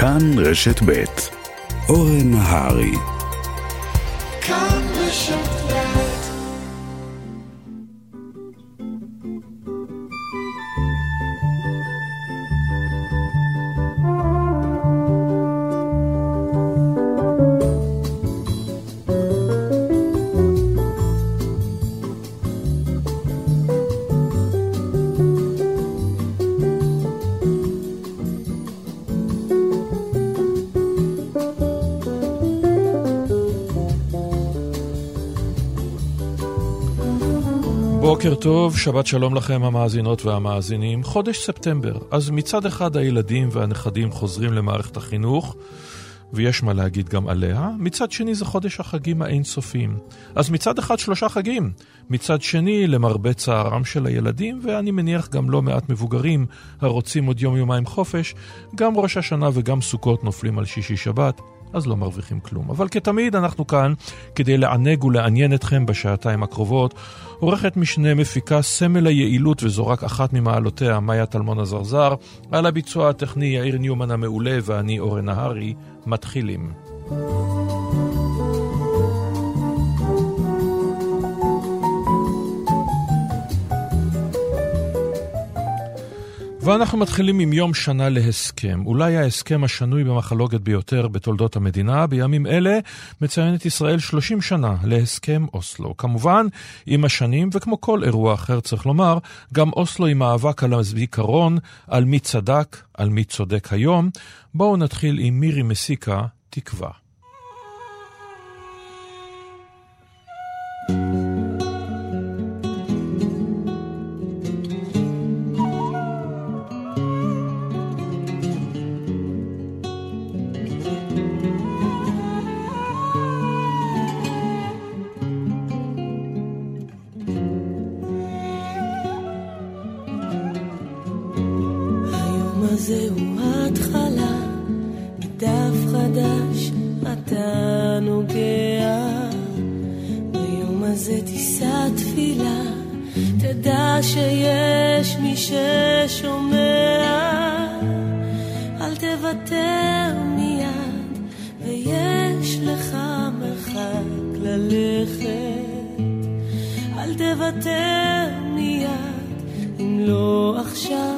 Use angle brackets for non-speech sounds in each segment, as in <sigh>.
כאן רשת ב' אורן נהרי. כאן רשת טוב, שבת שלום לכם המאזינות והמאזינים. חודש ספטמבר, אז מצד אחד הילדים והנכדים חוזרים למערכת החינוך, ויש מה להגיד גם עליה, מצד שני זה חודש החגים האינסופיים. אז מצד אחד שלושה חגים, מצד שני למרבה צערם של הילדים, ואני מניח גם לא מעט מבוגרים הרוצים עוד יום-יומיים חופש, גם ראש השנה וגם סוכות נופלים על שישי שבת. אז לא מרוויחים כלום. אבל כתמיד אנחנו כאן כדי לענג ולעניין אתכם בשעתיים הקרובות. עורכת משנה מפיקה סמל היעילות וזו רק אחת ממעלותיה, מאיה טלמון הזרזר. על הביצוע הטכני יאיר ניומן המעולה ואני אורן נהרי. מתחילים. ואנחנו מתחילים עם יום שנה להסכם. אולי ההסכם השנוי במחלוקת ביותר בתולדות המדינה. בימים אלה מציינת ישראל 30 שנה להסכם אוסלו. כמובן, עם השנים, וכמו כל אירוע אחר צריך לומר, גם אוסלו היא מאבק על הזיכרון, על מי צדק, על מי צודק היום. בואו נתחיל עם מירי מסיקה, תקווה. שיש מי ששומע, אל תוותר מיד, ויש לך מרחק ללכת. אל תוותר מיד, אם לא עכשיו.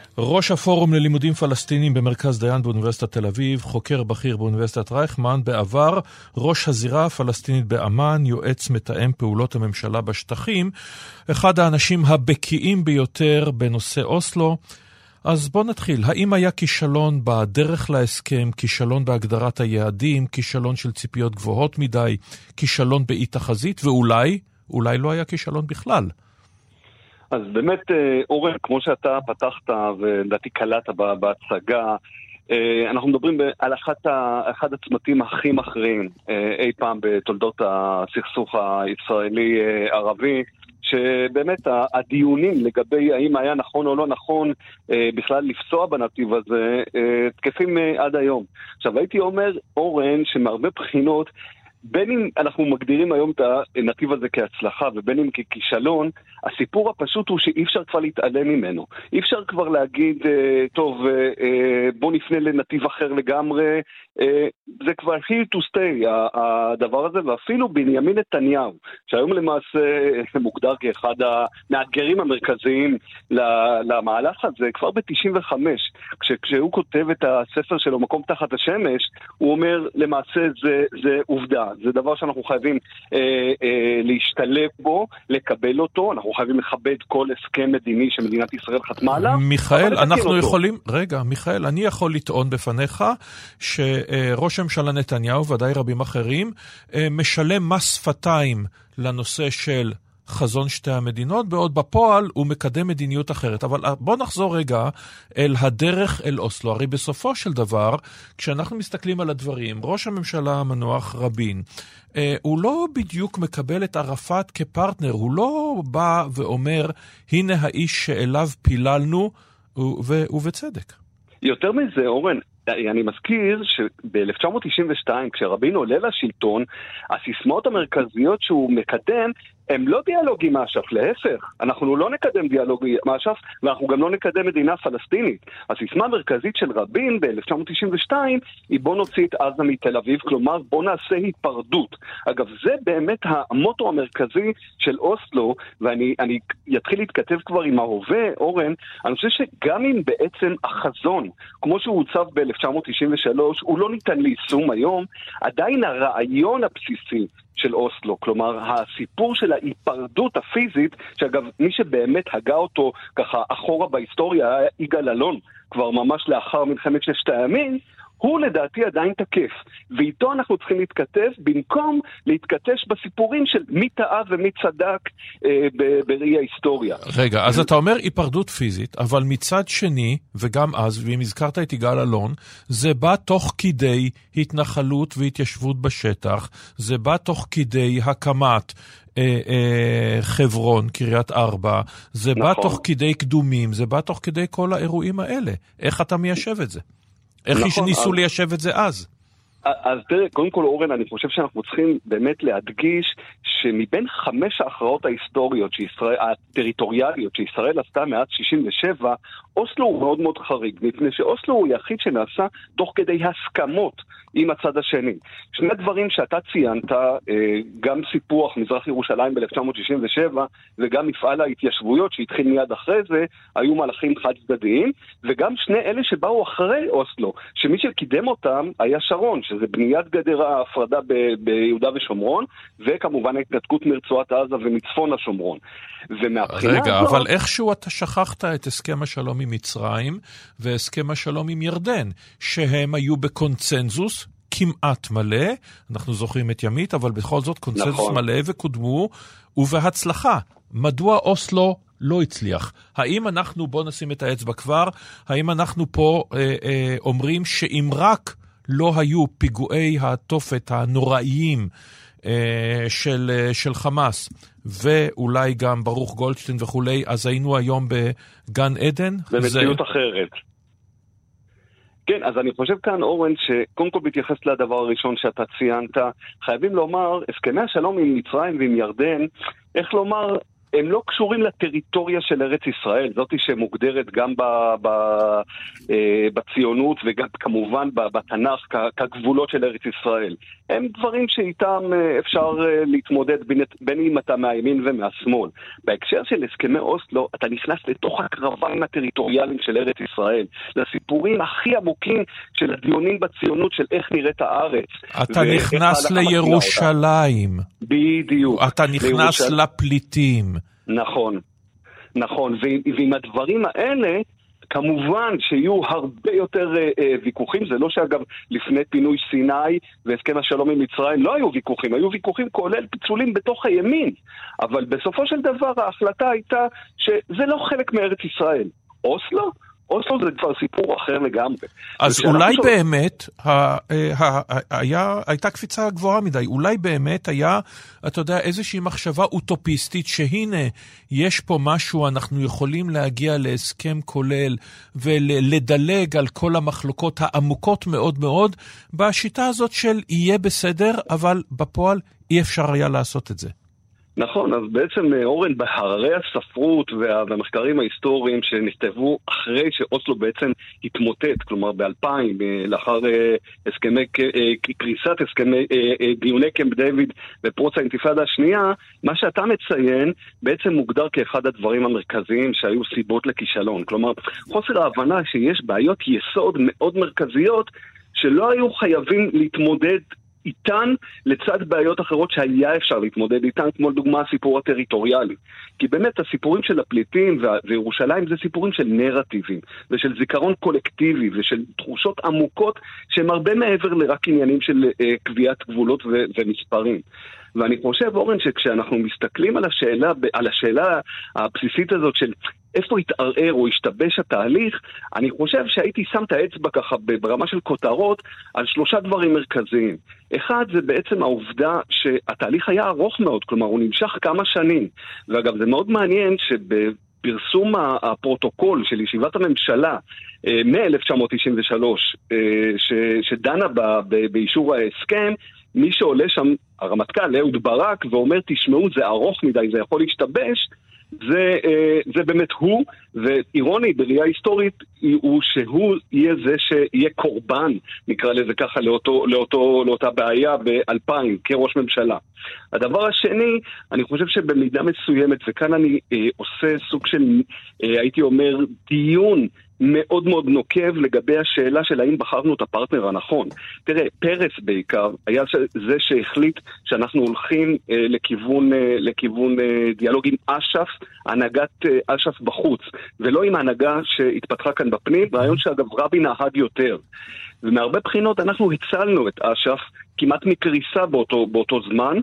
ראש הפורום ללימודים פלסטינים במרכז דיין באוניברסיטת תל אביב, חוקר בכיר באוניברסיטת רייכמן, בעבר ראש הזירה הפלסטינית באמ"ן, יועץ מתאם פעולות הממשלה בשטחים, אחד האנשים הבקיאים ביותר בנושא אוסלו. אז בואו נתחיל. האם היה כישלון בדרך להסכם, כישלון בהגדרת היעדים, כישלון של ציפיות גבוהות מדי, כישלון באי תחזית, ואולי, אולי לא היה כישלון בכלל. אז באמת, אה, אורן, כמו שאתה פתחת ולדעתי קלטת בהצגה, אה, אנחנו מדברים על אחת ה, אחד הצמתים הכי מכריעים אה, אי פעם בתולדות הסכסוך הישראלי-ערבי. שבאמת הדיונים לגבי האם היה נכון או לא נכון בכלל לפסוע בנתיב הזה תקפים עד היום. עכשיו הייתי אומר, אורן, שמהרבה בחינות בין אם אנחנו מגדירים היום את הנתיב הזה כהצלחה ובין אם ככישלון, הסיפור הפשוט הוא שאי אפשר כבר להתעלם ממנו. אי אפשר כבר להגיד, אה, טוב, אה, אה, בוא נפנה לנתיב אחר לגמרי. זה כבר here to stay, הדבר הזה, ואפילו בנימין נתניהו, שהיום למעשה <laughs> מוגדר כאחד המאתגרים המרכזיים למהלך הזה, כבר ב-95, כשהוא כותב את הספר שלו, מקום תחת השמש, הוא אומר, למעשה זה, זה עובדה, זה דבר שאנחנו חייבים אה, אה, להשתלב בו, לקבל אותו, אנחנו חייבים לכבד כל הסכם מדיני שמדינת ישראל חתמה עליו. מיכאל, אנחנו יכולים, אותו. רגע, מיכאל, אני יכול לטעון בפניך שראש הממשלה נתניהו, ודאי רבים אחרים, אה, משלם מס שפתיים לנושא של חזון שתי המדינות, בעוד בפועל הוא מקדם מדיניות אחרת. אבל אה, בואו נחזור רגע אל הדרך אל אוסלו. הרי בסופו של דבר, כשאנחנו מסתכלים על הדברים, ראש הממשלה המנוח רבין, אה, הוא לא בדיוק מקבל את ערפאת כפרטנר, הוא לא בא ואומר, הנה האיש שאליו פיללנו, ובצדק. יותר מזה, אורן, אני מזכיר שב-1992, כשרבין עולה לשלטון, הסיסמאות המרכזיות שהוא מקדם הם לא דיאלוג עם אש"ף, להפך, אנחנו לא נקדם דיאלוג עם אש"ף ואנחנו גם לא נקדם מדינה פלסטינית. הסיסמה המרכזית של רבין ב-1992 היא בוא נוציא את עזה מתל אביב, כלומר בוא נעשה היפרדות. אגב, זה באמת המוטו המרכזי של אוסלו, ואני אתחיל להתכתב כבר עם ההווה, אורן, אני חושב שגם אם בעצם החזון, כמו שהוא הוצב ב-1993, הוא לא ניתן ליישום היום, עדיין הרעיון הבסיסי של אוסלו. כלומר, הסיפור של ההיפרדות הפיזית, שאגב, מי שבאמת הגה אותו ככה אחורה בהיסטוריה היה יגאל אלון, כבר ממש לאחר מלחמת ששת הימים, הוא לדעתי עדיין תקף, ואיתו אנחנו צריכים להתכתב במקום להתכתש בסיפורים של מי טעה ומי צדק אה, בראי ההיסטוריה. רגע, אז אתה אומר היפרדות פיזית, אבל מצד שני, וגם אז, ואם הזכרת את יגאל אלון, זה בא תוך כדי התנחלות והתיישבות בשטח, זה בא תוך כדי הקמת אה, אה, חברון, קריית ארבע, זה נכון. בא תוך כדי קדומים, זה בא תוך כדי כל האירועים האלה. איך אתה מיישב את זה? איך נכון, ניסו אז... ליישב את זה אז? אז תראה, קודם כל אורן, אני חושב שאנחנו צריכים באמת להדגיש שמבין חמש ההכרעות ההיסטוריות, שישראל, הטריטוריאליות שישראל עשתה מאז 67, אוסלו הוא מאוד מאוד חריג, מפני שאוסלו הוא היחיד שנעשה תוך כדי הסכמות עם הצד השני. שני דברים שאתה ציינת, אה, גם סיפוח מזרח ירושלים ב-1967 וגם מפעל ההתיישבויות שהתחיל מיד אחרי זה, היו מהלכים חד צדדיים, וגם שני אלה שבאו אחרי אוסלו, שמי שקידם אותם היה שרון, שזה בניית גדר ההפרדה ביהודה ושומרון, וכמובן ההתנתקות מרצועת עזה ומצפון השומרון. ומהבחינה רגע, הזאת... אבל איכשהו אתה שכחת את הסכם השלום עם מצרים והסכם השלום עם ירדן, שהם היו בקונצנזוס כמעט מלא, אנחנו זוכרים את ימית, אבל בכל זאת קונצנזוס נכון. מלא וקודמו, ובהצלחה. מדוע אוסלו לא הצליח? האם אנחנו, בואו נשים את האצבע כבר, האם אנחנו פה אה, אה, אומרים שאם רק לא היו פיגועי התופת הנוראיים אה, של, אה, של חמאס, ואולי גם ברוך גולדשטיין וכולי, אז היינו היום בגן עדן. במציאות זה... אחרת. כן, אז אני חושב כאן, אורן, שקודם כל בהתייחס לדבר הראשון שאתה ציינת, חייבים לומר, הסכמי השלום עם מצרים ועם ירדן, איך לומר, הם לא קשורים לטריטוריה של ארץ ישראל, זאתי שמוגדרת גם ב, ב, אה, בציונות וגם כמובן בתנ"ך כגבולות של ארץ ישראל. הם דברים שאיתם אה, אפשר אה, להתמודד בין, בין אם אתה מהימין ומהשמאל. בהקשר של הסכמי אוסלו, אתה נכנס לתוך הקרביים הטריטוריאליים של ארץ ישראל, לסיפורים הכי עמוקים של הדיונים בציונות של איך נראית הארץ. אתה נכנס לירושלים. בדיוק. אתה נכנס לירוש... לפליטים. נכון, נכון. ועם הדברים האלה, כמובן שיהיו הרבה יותר אה, אה, ויכוחים, זה לא שאגב לפני פינוי סיני והסכם השלום עם מצרים לא היו ויכוחים, היו ויכוחים כולל פיצולים בתוך הימין, אבל בסופו של דבר ההחלטה הייתה שזה לא חלק מארץ ישראל. אוסלו? אוסלו זה כבר סיפור אחר לגמרי. אז אולי שואל... באמת ה, ה, ה, היה, הייתה קפיצה גבוהה מדי, אולי באמת היה, אתה יודע, איזושהי מחשבה אוטופיסטית שהנה, יש פה משהו, אנחנו יכולים להגיע להסכם כולל ולדלג על כל המחלוקות העמוקות מאוד מאוד, בשיטה הזאת של יהיה בסדר, אבל בפועל אי אפשר היה לעשות את זה. נכון, אז בעצם אה, אורן, בהררי הספרות והמחקרים ההיסטוריים שנכתבו אחרי שאוסלו בעצם התמוטט, כלומר ב-2000, אה, לאחר אה, הסכמי, קריסת הסכמי, דיוני קמפ דיוויד ופרוץ האינתיפאדה השנייה, מה שאתה מציין בעצם מוגדר כאחד הדברים המרכזיים שהיו סיבות לכישלון. כלומר, חוסר ההבנה שיש בעיות יסוד מאוד מרכזיות שלא היו חייבים להתמודד איתן לצד בעיות אחרות שהיה אפשר להתמודד איתן, כמו לדוגמה הסיפור הטריטוריאלי. כי באמת הסיפורים של הפליטים וירושלים זה סיפורים של נרטיבים, ושל זיכרון קולקטיבי, ושל תחושות עמוקות שהן הרבה מעבר לרק עניינים של uh, קביעת גבולות ו- ומספרים. ואני חושב, אורן, שכשאנחנו מסתכלים על השאלה, על השאלה הבסיסית הזאת של איפה התערער או השתבש התהליך, אני חושב שהייתי שם את האצבע ככה ברמה של כותרות על שלושה דברים מרכזיים. אחד זה בעצם העובדה שהתהליך היה ארוך מאוד, כלומר הוא נמשך כמה שנים. ואגב, זה מאוד מעניין שב... פרסום הפרוטוקול של ישיבת הממשלה אה, מ-1993, אה, שדנה באישור ההסכם, מי שעולה שם, הרמטכ"ל אהוד ברק, ואומר, תשמעו, זה ארוך מדי, זה יכול להשתבש, זה, אה, זה באמת הוא, ואירוני בראייה היסטורית הוא שהוא יהיה זה שיהיה קורבן, נקרא לזה ככה, לאותו, לאותו, לאותה בעיה ב-2000 כראש ממשלה. הדבר השני, אני חושב שבמידה מסוימת, וכאן אני אה, עושה סוג של, אה, הייתי אומר, דיון מאוד מאוד נוקב לגבי השאלה של האם בחרנו את הפרטנר הנכון. תראה, פרס בעיקר היה זה שהחליט שאנחנו הולכים אה, לכיוון, אה, לכיוון אה, דיאלוג עם אש"ף, הנהגת אה, אש"ף בחוץ, ולא עם ההנהגה שהתפתחה כאן בפנים, רעיון שאגב רבין נהג יותר. ומהרבה בחינות אנחנו הצלנו את אש"ף כמעט מקריסה באותו, באותו זמן.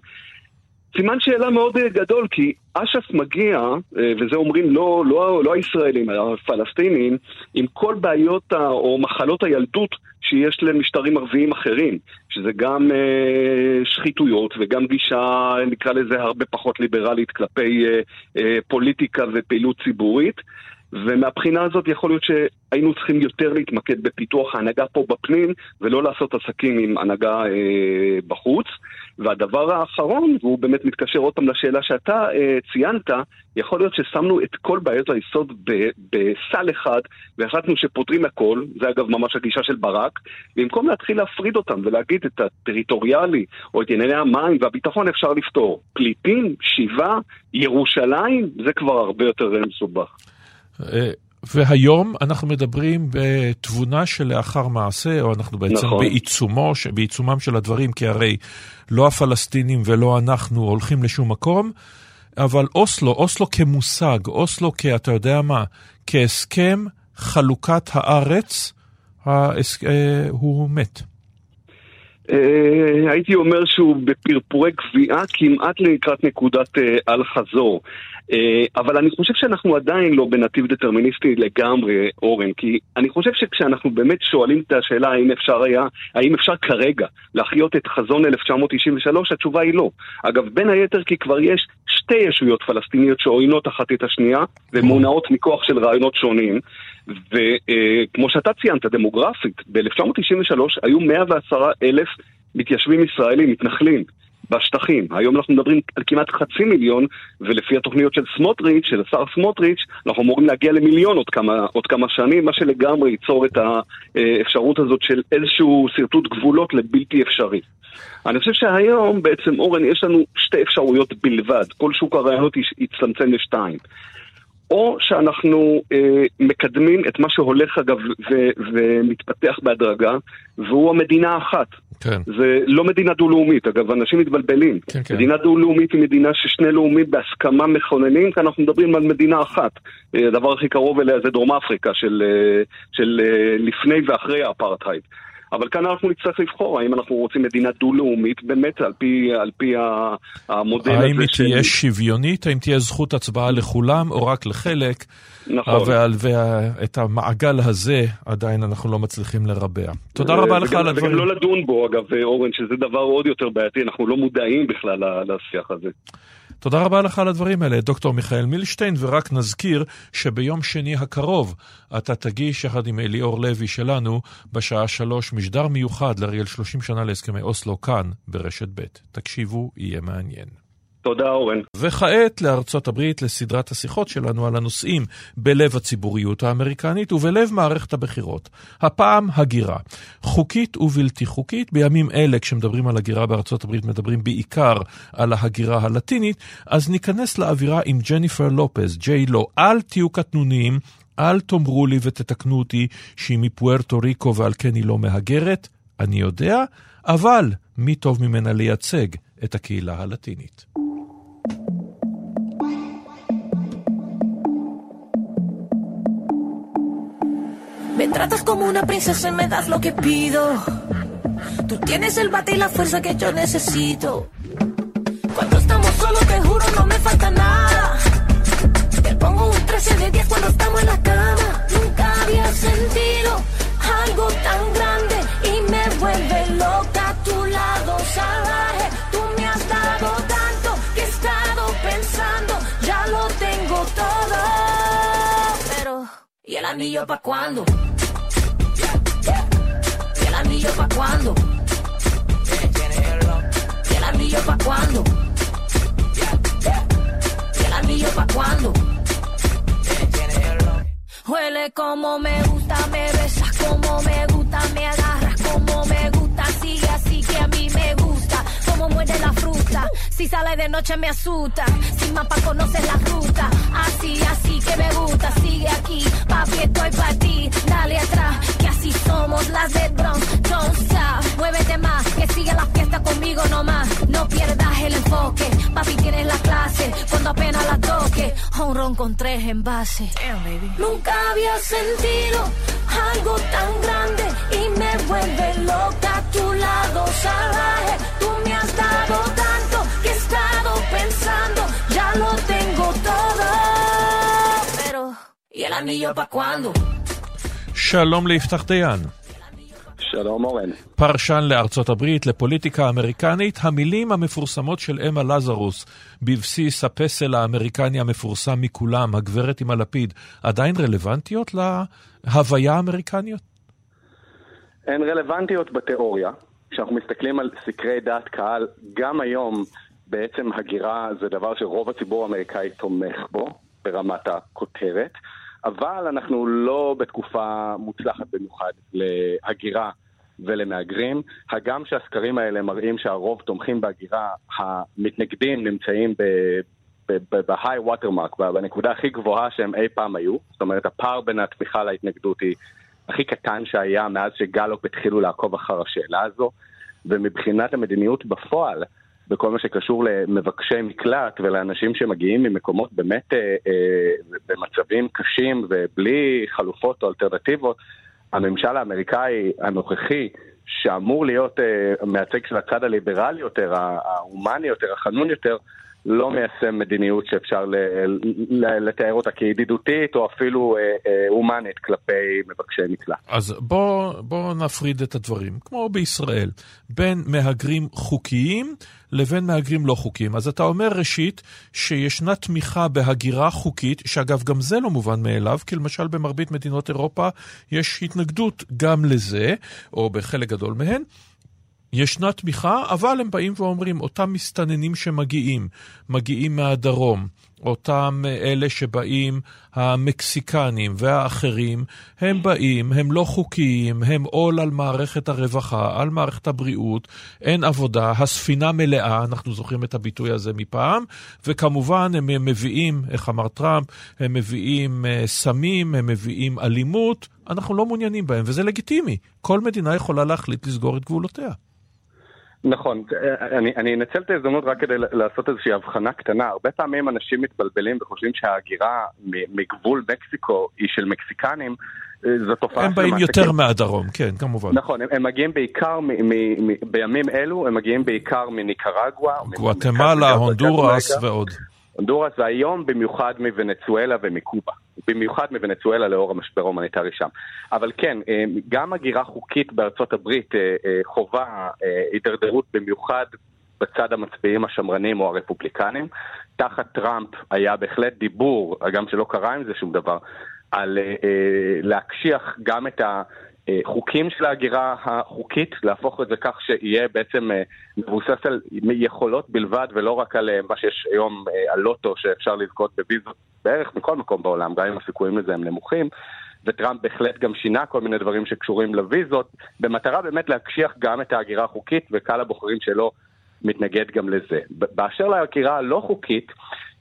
סימן שאלה מאוד אה, גדול, כי אש"ף מגיע, אה, וזה אומרים לא, לא, לא הישראלים, הפלסטינים, עם כל בעיות או מחלות הילדות שיש למשטרים ערביים אחרים, שזה גם אה, שחיתויות וגם גישה, נקרא לזה, הרבה פחות ליברלית כלפי אה, אה, פוליטיקה ופעילות ציבורית. ומהבחינה הזאת יכול להיות שהיינו צריכים יותר להתמקד בפיתוח ההנהגה פה בפנים ולא לעשות עסקים עם הנהגה אה, בחוץ. והדבר האחרון, והוא באמת מתקשר עוד פעם לשאלה שאתה אה, ציינת, יכול להיות ששמנו את כל בעיות היסוד בסל אחד והחלטנו שפותרים הכל, זה אגב ממש הגישה של ברק, במקום להתחיל להפריד אותם ולהגיד את הטריטוריאלי או את ענייני המים והביטחון אפשר לפתור. פליטים, שיבה, ירושלים, זה כבר הרבה יותר מסובך. אה, והיום אנחנו מדברים בתבונה שלאחר מעשה, או אנחנו בעצם נכון. בעיצומו, בעיצומם של הדברים, כי הרי לא הפלסטינים ולא אנחנו הולכים לשום מקום, אבל אוסלו, אוסלו כמושג, אוסלו כ... אתה יודע מה, כהסכם חלוקת הארץ, ההס... אה, הוא מת. אה, הייתי אומר שהוא בפרפורי גביעה כמעט לקראת נקודת אה, אל-חזור. אה, אבל אני חושב שאנחנו עדיין לא בנתיב דטרמיניסטי לגמרי, אורן, כי אני חושב שכשאנחנו באמת שואלים את השאלה האם אפשר היה, האם אפשר כרגע להחיות את חזון 1993, התשובה היא לא. אגב, בין היתר כי כבר יש שתי ישויות פלסטיניות שעוינות אחת את השנייה ומונעות מכוח של רעיונות שונים. וכמו uh, שאתה ציינת, דמוגרפית, ב-1993 היו 110 אלף מתיישבים ישראלים, מתנחלים. בשטחים. היום אנחנו מדברים על כמעט חצי מיליון, ולפי התוכניות של סמוטריץ', של השר סמוטריץ', אנחנו אמורים להגיע למיליון עוד כמה, עוד כמה שנים, מה שלגמרי ייצור את האפשרות הזאת של איזשהו שרטוט גבולות לבלתי אפשרי. אני חושב שהיום בעצם, אורן, יש לנו שתי אפשרויות בלבד. כל שוק הרעיונות יצטמצם לשתיים. או שאנחנו אה, מקדמים את מה שהולך אגב ו- ומתפתח בהדרגה, והוא המדינה האחת. כן. זה לא מדינה דו-לאומית, אגב, אנשים מתבלבלים. כן, כן. מדינה דו-לאומית היא מדינה ששני לאומים בהסכמה מכוננים, כי אנחנו מדברים על מדינה אחת. אה, הדבר הכי קרוב אליה זה דרום אפריקה, של, אה, של אה, לפני ואחרי האפרטהייד. אבל כאן אנחנו נצטרך לבחור האם אנחנו רוצים מדינה דו-לאומית באמת על פי, על פי המודל הזה. האם היא תהיה שוויונית, האם תהיה זכות הצבעה לכולם או רק לחלק. נכון. ואת המעגל הזה עדיין אנחנו לא מצליחים לרבע. תודה רבה לך על הדברים. וגם לא לדון בו אגב, אורן, שזה דבר עוד יותר בעייתי, אנחנו לא מודעים בכלל לשיח הזה. תודה רבה לך על הדברים האלה, דוקטור מיכאל מילשטיין, ורק נזכיר שביום שני הקרוב אתה תגיש יחד עם אליאור לוי שלנו בשעה שלוש משדר מיוחד לאריאל 30 שנה להסכמי אוסלו כאן ברשת ב'. תקשיבו, יהיה מעניין. תודה, אורן. וכעת לארצות הברית, לסדרת השיחות שלנו על הנושאים בלב הציבוריות האמריקנית ובלב מערכת הבחירות. הפעם הגירה. חוקית ובלתי חוקית. בימים אלה, כשמדברים על הגירה בארצות הברית, מדברים בעיקר על ההגירה הלטינית, אז ניכנס לאווירה עם ג'ניפר לופז, ג'יי לו. אל תהיו קטנוניים, אל תאמרו לי ותתקנו אותי שהיא מפוארטו ריקו ועל כן היא לא מהגרת. אני יודע, אבל מי טוב ממנה לייצג את הקהילה הלטינית. Me tratas como una princesa y me das lo que pido. Tú tienes el bate y la fuerza que yo necesito. te juro no me falta nada. Te pongo un 13 de 10 cuando estamos en la cama. Nunca había sentido algo tan grande ¿y el anillo pa' cuándo? ¿Y el anillo pa' cuándo? ¿Y el anillo pa' cuándo? ¿Y el anillo pa' cuándo? Huele como me gusta, me besas como me gusta, me agarras como me gusta, sigue así que a mí me gusta, como muerde la fruta, si sale de noche me asusta, sin mapa conoces la ruta, así, así que me gusta, sigue aquí, papi estoy para ti, dale atrás, que así somos las de Bronx, don't stop, muévete más, que siga la fiesta conmigo nomás, no pierdas el enfoque, papi tienes la clase, cuando apenas la toque, un ron con tres envases. Nunca había sentido algo tan grande y me vuelve loca. A tu lado salvaje. Tú me has dado tanto pensando, ya lo tengo todo. Pero, ¿y el anillo pa' cuándo? שלום ליפתח דיין. שלום אורן. פרשן לארצות הברית, לפוליטיקה האמריקנית, המילים המפורסמות של אמה לזרוס בבסיס הפסל האמריקני המפורסם מכולם, הגברת עם הלפיד, עדיין רלוונטיות להוויה האמריקניות? הן רלוונטיות בתיאוריה. כשאנחנו מסתכלים על סקרי דעת קהל, גם היום בעצם הגירה זה דבר שרוב הציבור האמריקאי תומך בו, ברמת הכותרת. אבל אנחנו לא בתקופה מוצלחת במיוחד להגירה ולמהגרים. הגם שהסקרים האלה מראים שהרוב תומכים בהגירה, המתנגדים נמצאים ב-high watermark, בנקודה הכי גבוהה שהם אי פעם היו. זאת אומרת, הפער בין התמיכה להתנגדות היא הכי קטן שהיה מאז שגלופ התחילו לעקוב אחר השאלה הזו. ומבחינת המדיניות בפועל, בכל מה שקשור למבקשי מקלט ולאנשים שמגיעים ממקומות באמת אה, אה, במצבים קשים ובלי חלופות או אלטרנטיבות, הממשל האמריקאי הנוכחי, שאמור להיות אה, מייצג של הצד הליברלי יותר, ההומני יותר, החנון יותר, לא מיישם מדיניות שאפשר לתאר אותה כידידותית או אפילו אה, אה, הומנית כלפי מבקשי מקלט. אז בואו בוא נפריד את הדברים, כמו בישראל, בין מהגרים חוקיים לבין מהגרים לא חוקיים. אז אתה אומר ראשית שישנה תמיכה בהגירה חוקית, שאגב גם זה לא מובן מאליו, כי למשל במרבית מדינות אירופה יש התנגדות גם לזה, או בחלק גדול מהן. ישנה תמיכה, אבל הם באים ואומרים, אותם מסתננים שמגיעים, מגיעים מהדרום, אותם אלה שבאים, המקסיקנים והאחרים, הם באים, הם לא חוקיים, הם עול על מערכת הרווחה, על מערכת הבריאות, אין עבודה, הספינה מלאה, אנחנו זוכרים את הביטוי הזה מפעם, וכמובן הם מביאים, איך אמר טראמפ, הם מביאים סמים, הם מביאים אלימות, אנחנו לא מעוניינים בהם, וזה לגיטימי. כל מדינה יכולה להחליט לסגור את גבולותיה. נכון, אני, אני אנצל את ההזדמנות רק כדי לעשות איזושהי הבחנה קטנה. הרבה פעמים אנשים מתבלבלים וחושבים שההגירה מגבול מקסיקו היא של מקסיקנים. זו תופעה הם באים יותר כן. מהדרום, כן, כמובן. נכון, הם, הם מגיעים בעיקר, מ, מ, מ, בימים אלו, הם מגיעים בעיקר מניקרגואה. גואטמלה, הונדורס ועוד. הונדורס, והיום במיוחד מוונצואלה ומקובה. במיוחד מוונצואלה לאור המשבר ההומניטרי שם. אבל כן, אה, גם הגירה חוקית בארצות הברית אה, אה, חובה הידרדרות במיוחד בצד המצביעים השמרנים או הרפובליקנים. תחת טראמפ היה בהחלט דיבור, גם שלא קרה עם זה שום דבר, על להקשיח גם את ה... חוקים של ההגירה החוקית, להפוך את זה כך שיהיה בעצם מבוסס על יכולות בלבד ולא רק על מה שיש היום, על לוטו שאפשר לזכות בוויזות בערך מכל מקום בעולם, גם אם הסיכויים לזה הם נמוכים. וטראמפ בהחלט גם שינה כל מיני דברים שקשורים לוויזות, במטרה באמת להקשיח גם את ההגירה החוקית, וקהל הבוחרים שלו מתנגד גם לזה. באשר להגירה הלא חוקית,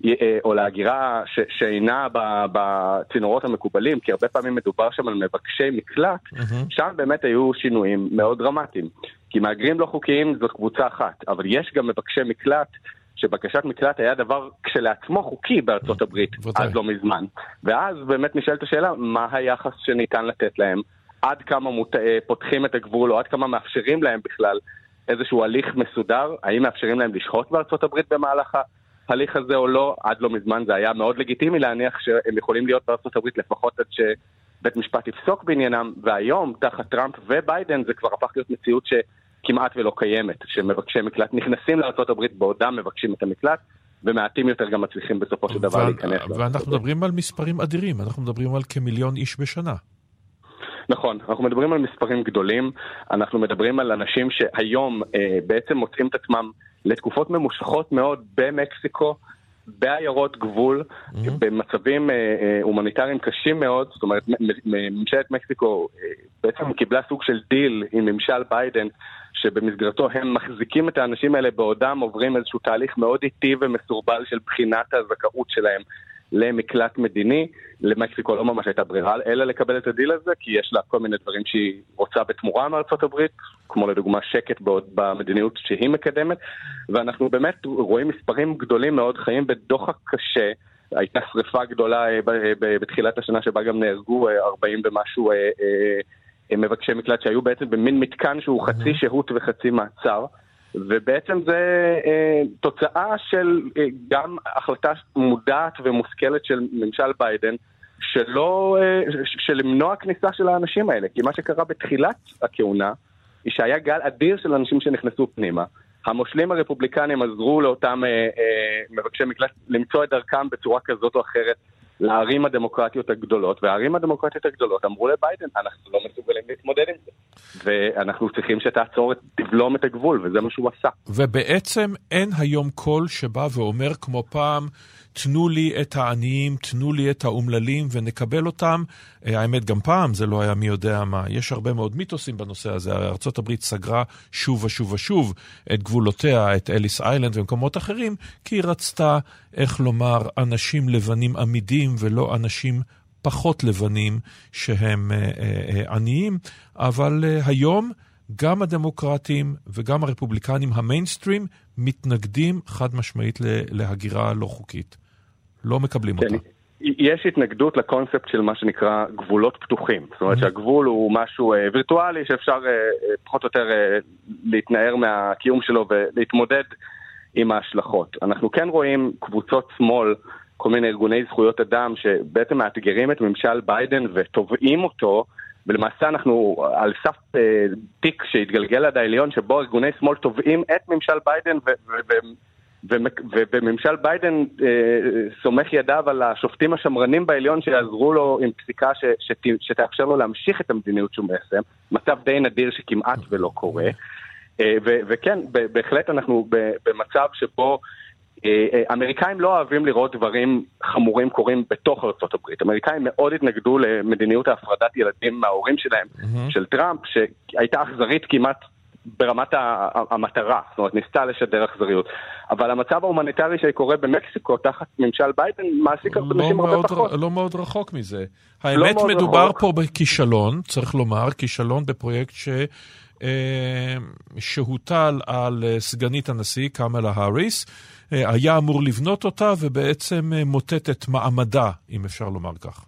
אה, או להגירה ש- שאינה בצינורות המקובלים, כי הרבה פעמים מדובר שם על מבקשי מקלט, mm-hmm. שם באמת היו שינויים מאוד דרמטיים. כי מהגרים לא חוקיים זאת קבוצה אחת, אבל יש גם מבקשי מקלט שבקשת מקלט היה דבר כשלעצמו חוקי בארצות הברית עד לא מזמן. ואז באמת נשאלת השאלה, מה היחס שניתן לתת להם? עד כמה מות... אה, פותחים את הגבול, או עד כמה מאפשרים להם בכלל איזשהו הליך מסודר? האם מאפשרים להם לשהות בארצות הברית במהלך ההליך הזה או לא, עד לא מזמן זה היה מאוד לגיטימי להניח שהם יכולים להיות בארצות הברית לפחות עד שבית משפט יפסוק בעניינם, והיום, תחת טראמפ וביידן, זה כבר הפך להיות מציאות שכמעט ולא קיימת, שמבקשי מקלט נכנסים לארצות הברית בעודם מבקשים את המקלט. ומעטים יותר גם מצליחים בסופו של דבר להיכנס. ואנחנו מדברים על מספרים אדירים, אנחנו מדברים על כמיליון איש בשנה. נכון, אנחנו מדברים על מספרים גדולים, אנחנו מדברים על אנשים שהיום אה, בעצם מוצאים את עצמם לתקופות ממושכות מאוד במקסיקו, בעיירות גבול, mm-hmm. במצבים אה, אה, הומניטריים קשים מאוד, זאת אומרת, ממשלת מקסיקו אה, בעצם קיבלה סוג של דיל עם ממשל ביידן, שבמסגרתו הם מחזיקים את האנשים האלה בעודם עוברים איזשהו תהליך מאוד איטי ומסורבל של בחינת הזכאות שלהם למקלט מדיני. למקסיקו לא ממש הייתה ברירה אלא לקבל את הדיל הזה, כי יש לה כל מיני דברים שהיא רוצה בתמורה מארצות הברית, כמו לדוגמה שקט במדיניות שהיא מקדמת, ואנחנו באמת רואים מספרים גדולים מאוד, חיים בדוחק קשה. הייתה שריפה גדולה אה, בתחילת השנה שבה גם נהרגו 40 אה, ומשהו אה, מבקשי מקלט שהיו בעצם במין מתקן שהוא חצי שהות וחצי מעצר. ובעצם זה אה, תוצאה של אה, גם החלטה מודעת ומושכלת של ממשל ביידן, שלא, אה, של למנוע כניסה של האנשים האלה. כי מה שקרה בתחילת הכהונה, היא שהיה גל אדיר של אנשים שנכנסו פנימה. המושלים הרפובליקנים עזרו לאותם אה, אה, מבקשי מקלט למצוא את דרכם בצורה כזאת או אחרת לערים הדמוקרטיות הגדולות, והערים הדמוקרטיות הגדולות אמרו לביידן, אנחנו לא מסוגלים להתמודד עם זה. ואנחנו צריכים שתעצור, תבלום את הגבול, וזה מה שהוא עשה. ובעצם אין היום קול שבא ואומר כמו פעם, תנו לי את העניים, תנו לי את האומללים ונקבל אותם. אה, האמת, גם פעם זה לא היה מי יודע מה. יש הרבה מאוד מיתוסים בנושא הזה. ארה"ב סגרה שוב ושוב ושוב את גבולותיה, את אליס איילנד ומקומות אחרים, כי היא רצתה, איך לומר, אנשים לבנים עמידים ולא אנשים פחות לבנים שהם אה, אה, עניים. אבל היום... גם הדמוקרטים וגם הרפובליקנים המיינסטרים מתנגדים חד משמעית להגירה לא חוקית. לא מקבלים כן. אותה. יש התנגדות לקונספט של מה שנקרא גבולות פתוחים. זאת אומרת mm-hmm. שהגבול הוא משהו אה, וירטואלי שאפשר אה, אה, פחות או יותר אה, להתנער מהקיום שלו ולהתמודד עם ההשלכות. אנחנו כן רואים קבוצות שמאל, כל מיני ארגוני זכויות אדם שבעצם מאתגרים את ממשל ביידן ותובעים אותו, ולמעשה אנחנו על סף אה, תיק שהתגלגל עד העליון שבו ארגוני שמאל תובעים את ממשל ביידן ו- ו- וממשל ביידן אה, סומך ידיו על השופטים השמרנים בעליון שיעזרו לו עם פסיקה ש, שת, שתאפשר לו להמשיך את המדיניות שהוא מיישם, מצב די נדיר שכמעט ולא קורה. אה, ו, וכן, בהחלט אנחנו במצב שבו אה, אה, אמריקאים לא אוהבים לראות דברים חמורים קורים בתוך ארה"ב. אמריקאים מאוד התנגדו למדיניות ההפרדת ילדים מההורים שלהם, mm-hmm. של טראמפ, שהייתה אכזרית כמעט ברמת המטרה, זאת אומרת ניסתה לשדר אכזריות. אבל המצב ההומניטרי שקורה במקסיקו תחת ממשל ביידן מעסיק לא אנשים הרבה פחות. לא מאוד רחוק מזה. לא האמת לא מדובר רחוק. פה בכישלון, צריך לומר, כישלון בפרויקט ש... אה, שהוטל על אה, סגנית הנשיא קמלה האריס, אה, היה אמור לבנות אותה ובעצם מוטט את מעמדה, אם אפשר לומר כך.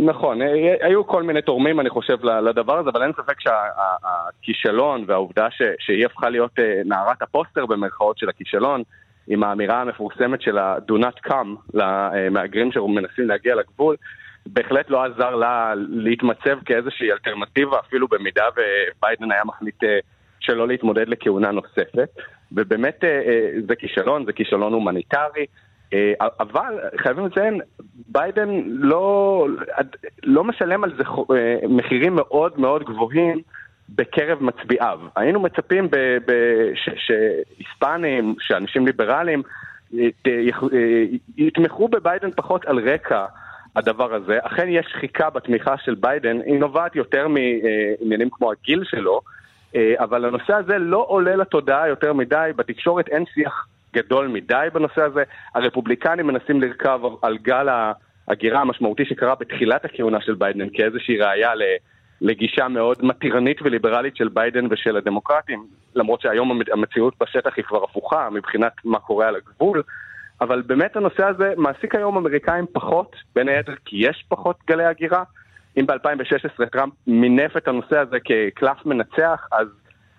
נכון, אה, היו כל מיני תורמים, אני חושב, לדבר הזה, אבל אין ספק שהכישלון והעובדה ש, שהיא הפכה להיות אה, נערת הפוסטר במרכאות של הכישלון, עם האמירה המפורסמת של ה-do not come למהגרים שמנסים להגיע לגבול, בהחלט לא עזר לה להתמצב כאיזושהי אלטרנטיבה, אפילו במידה וביידן היה מחליט אה, שלא להתמודד לכהונה נוספת. ובאמת זה כישלון, זה כישלון הומניטרי. אה, אבל חייבים לציין, ביידן לא, לא משלם על זה אה, מחירים מאוד מאוד גבוהים בקרב מצביעיו. היינו מצפים שהיספנים, שאנשים ליברליים, אה, יתמכו בביידן פחות על רקע הדבר הזה. אכן יש שחיקה בתמיכה של ביידן, היא נובעת יותר מעניינים כמו הגיל שלו, אבל הנושא הזה לא עולה לתודעה יותר מדי, בתקשורת אין שיח גדול מדי בנושא הזה. הרפובליקנים מנסים לרכב על גל ההגירה המשמעותי שקרה בתחילת הכהונה של ביידן כאיזושהי ראייה לגישה מאוד מתירנית וליברלית של ביידן ושל הדמוקרטים, למרות שהיום המציאות בשטח היא כבר הפוכה מבחינת מה קורה על הגבול. אבל באמת הנושא הזה מעסיק היום אמריקאים פחות, בין היתר כי יש פחות גלי הגירה. אם ב-2016 טראמפ מינף את הנושא הזה כקלף מנצח, אז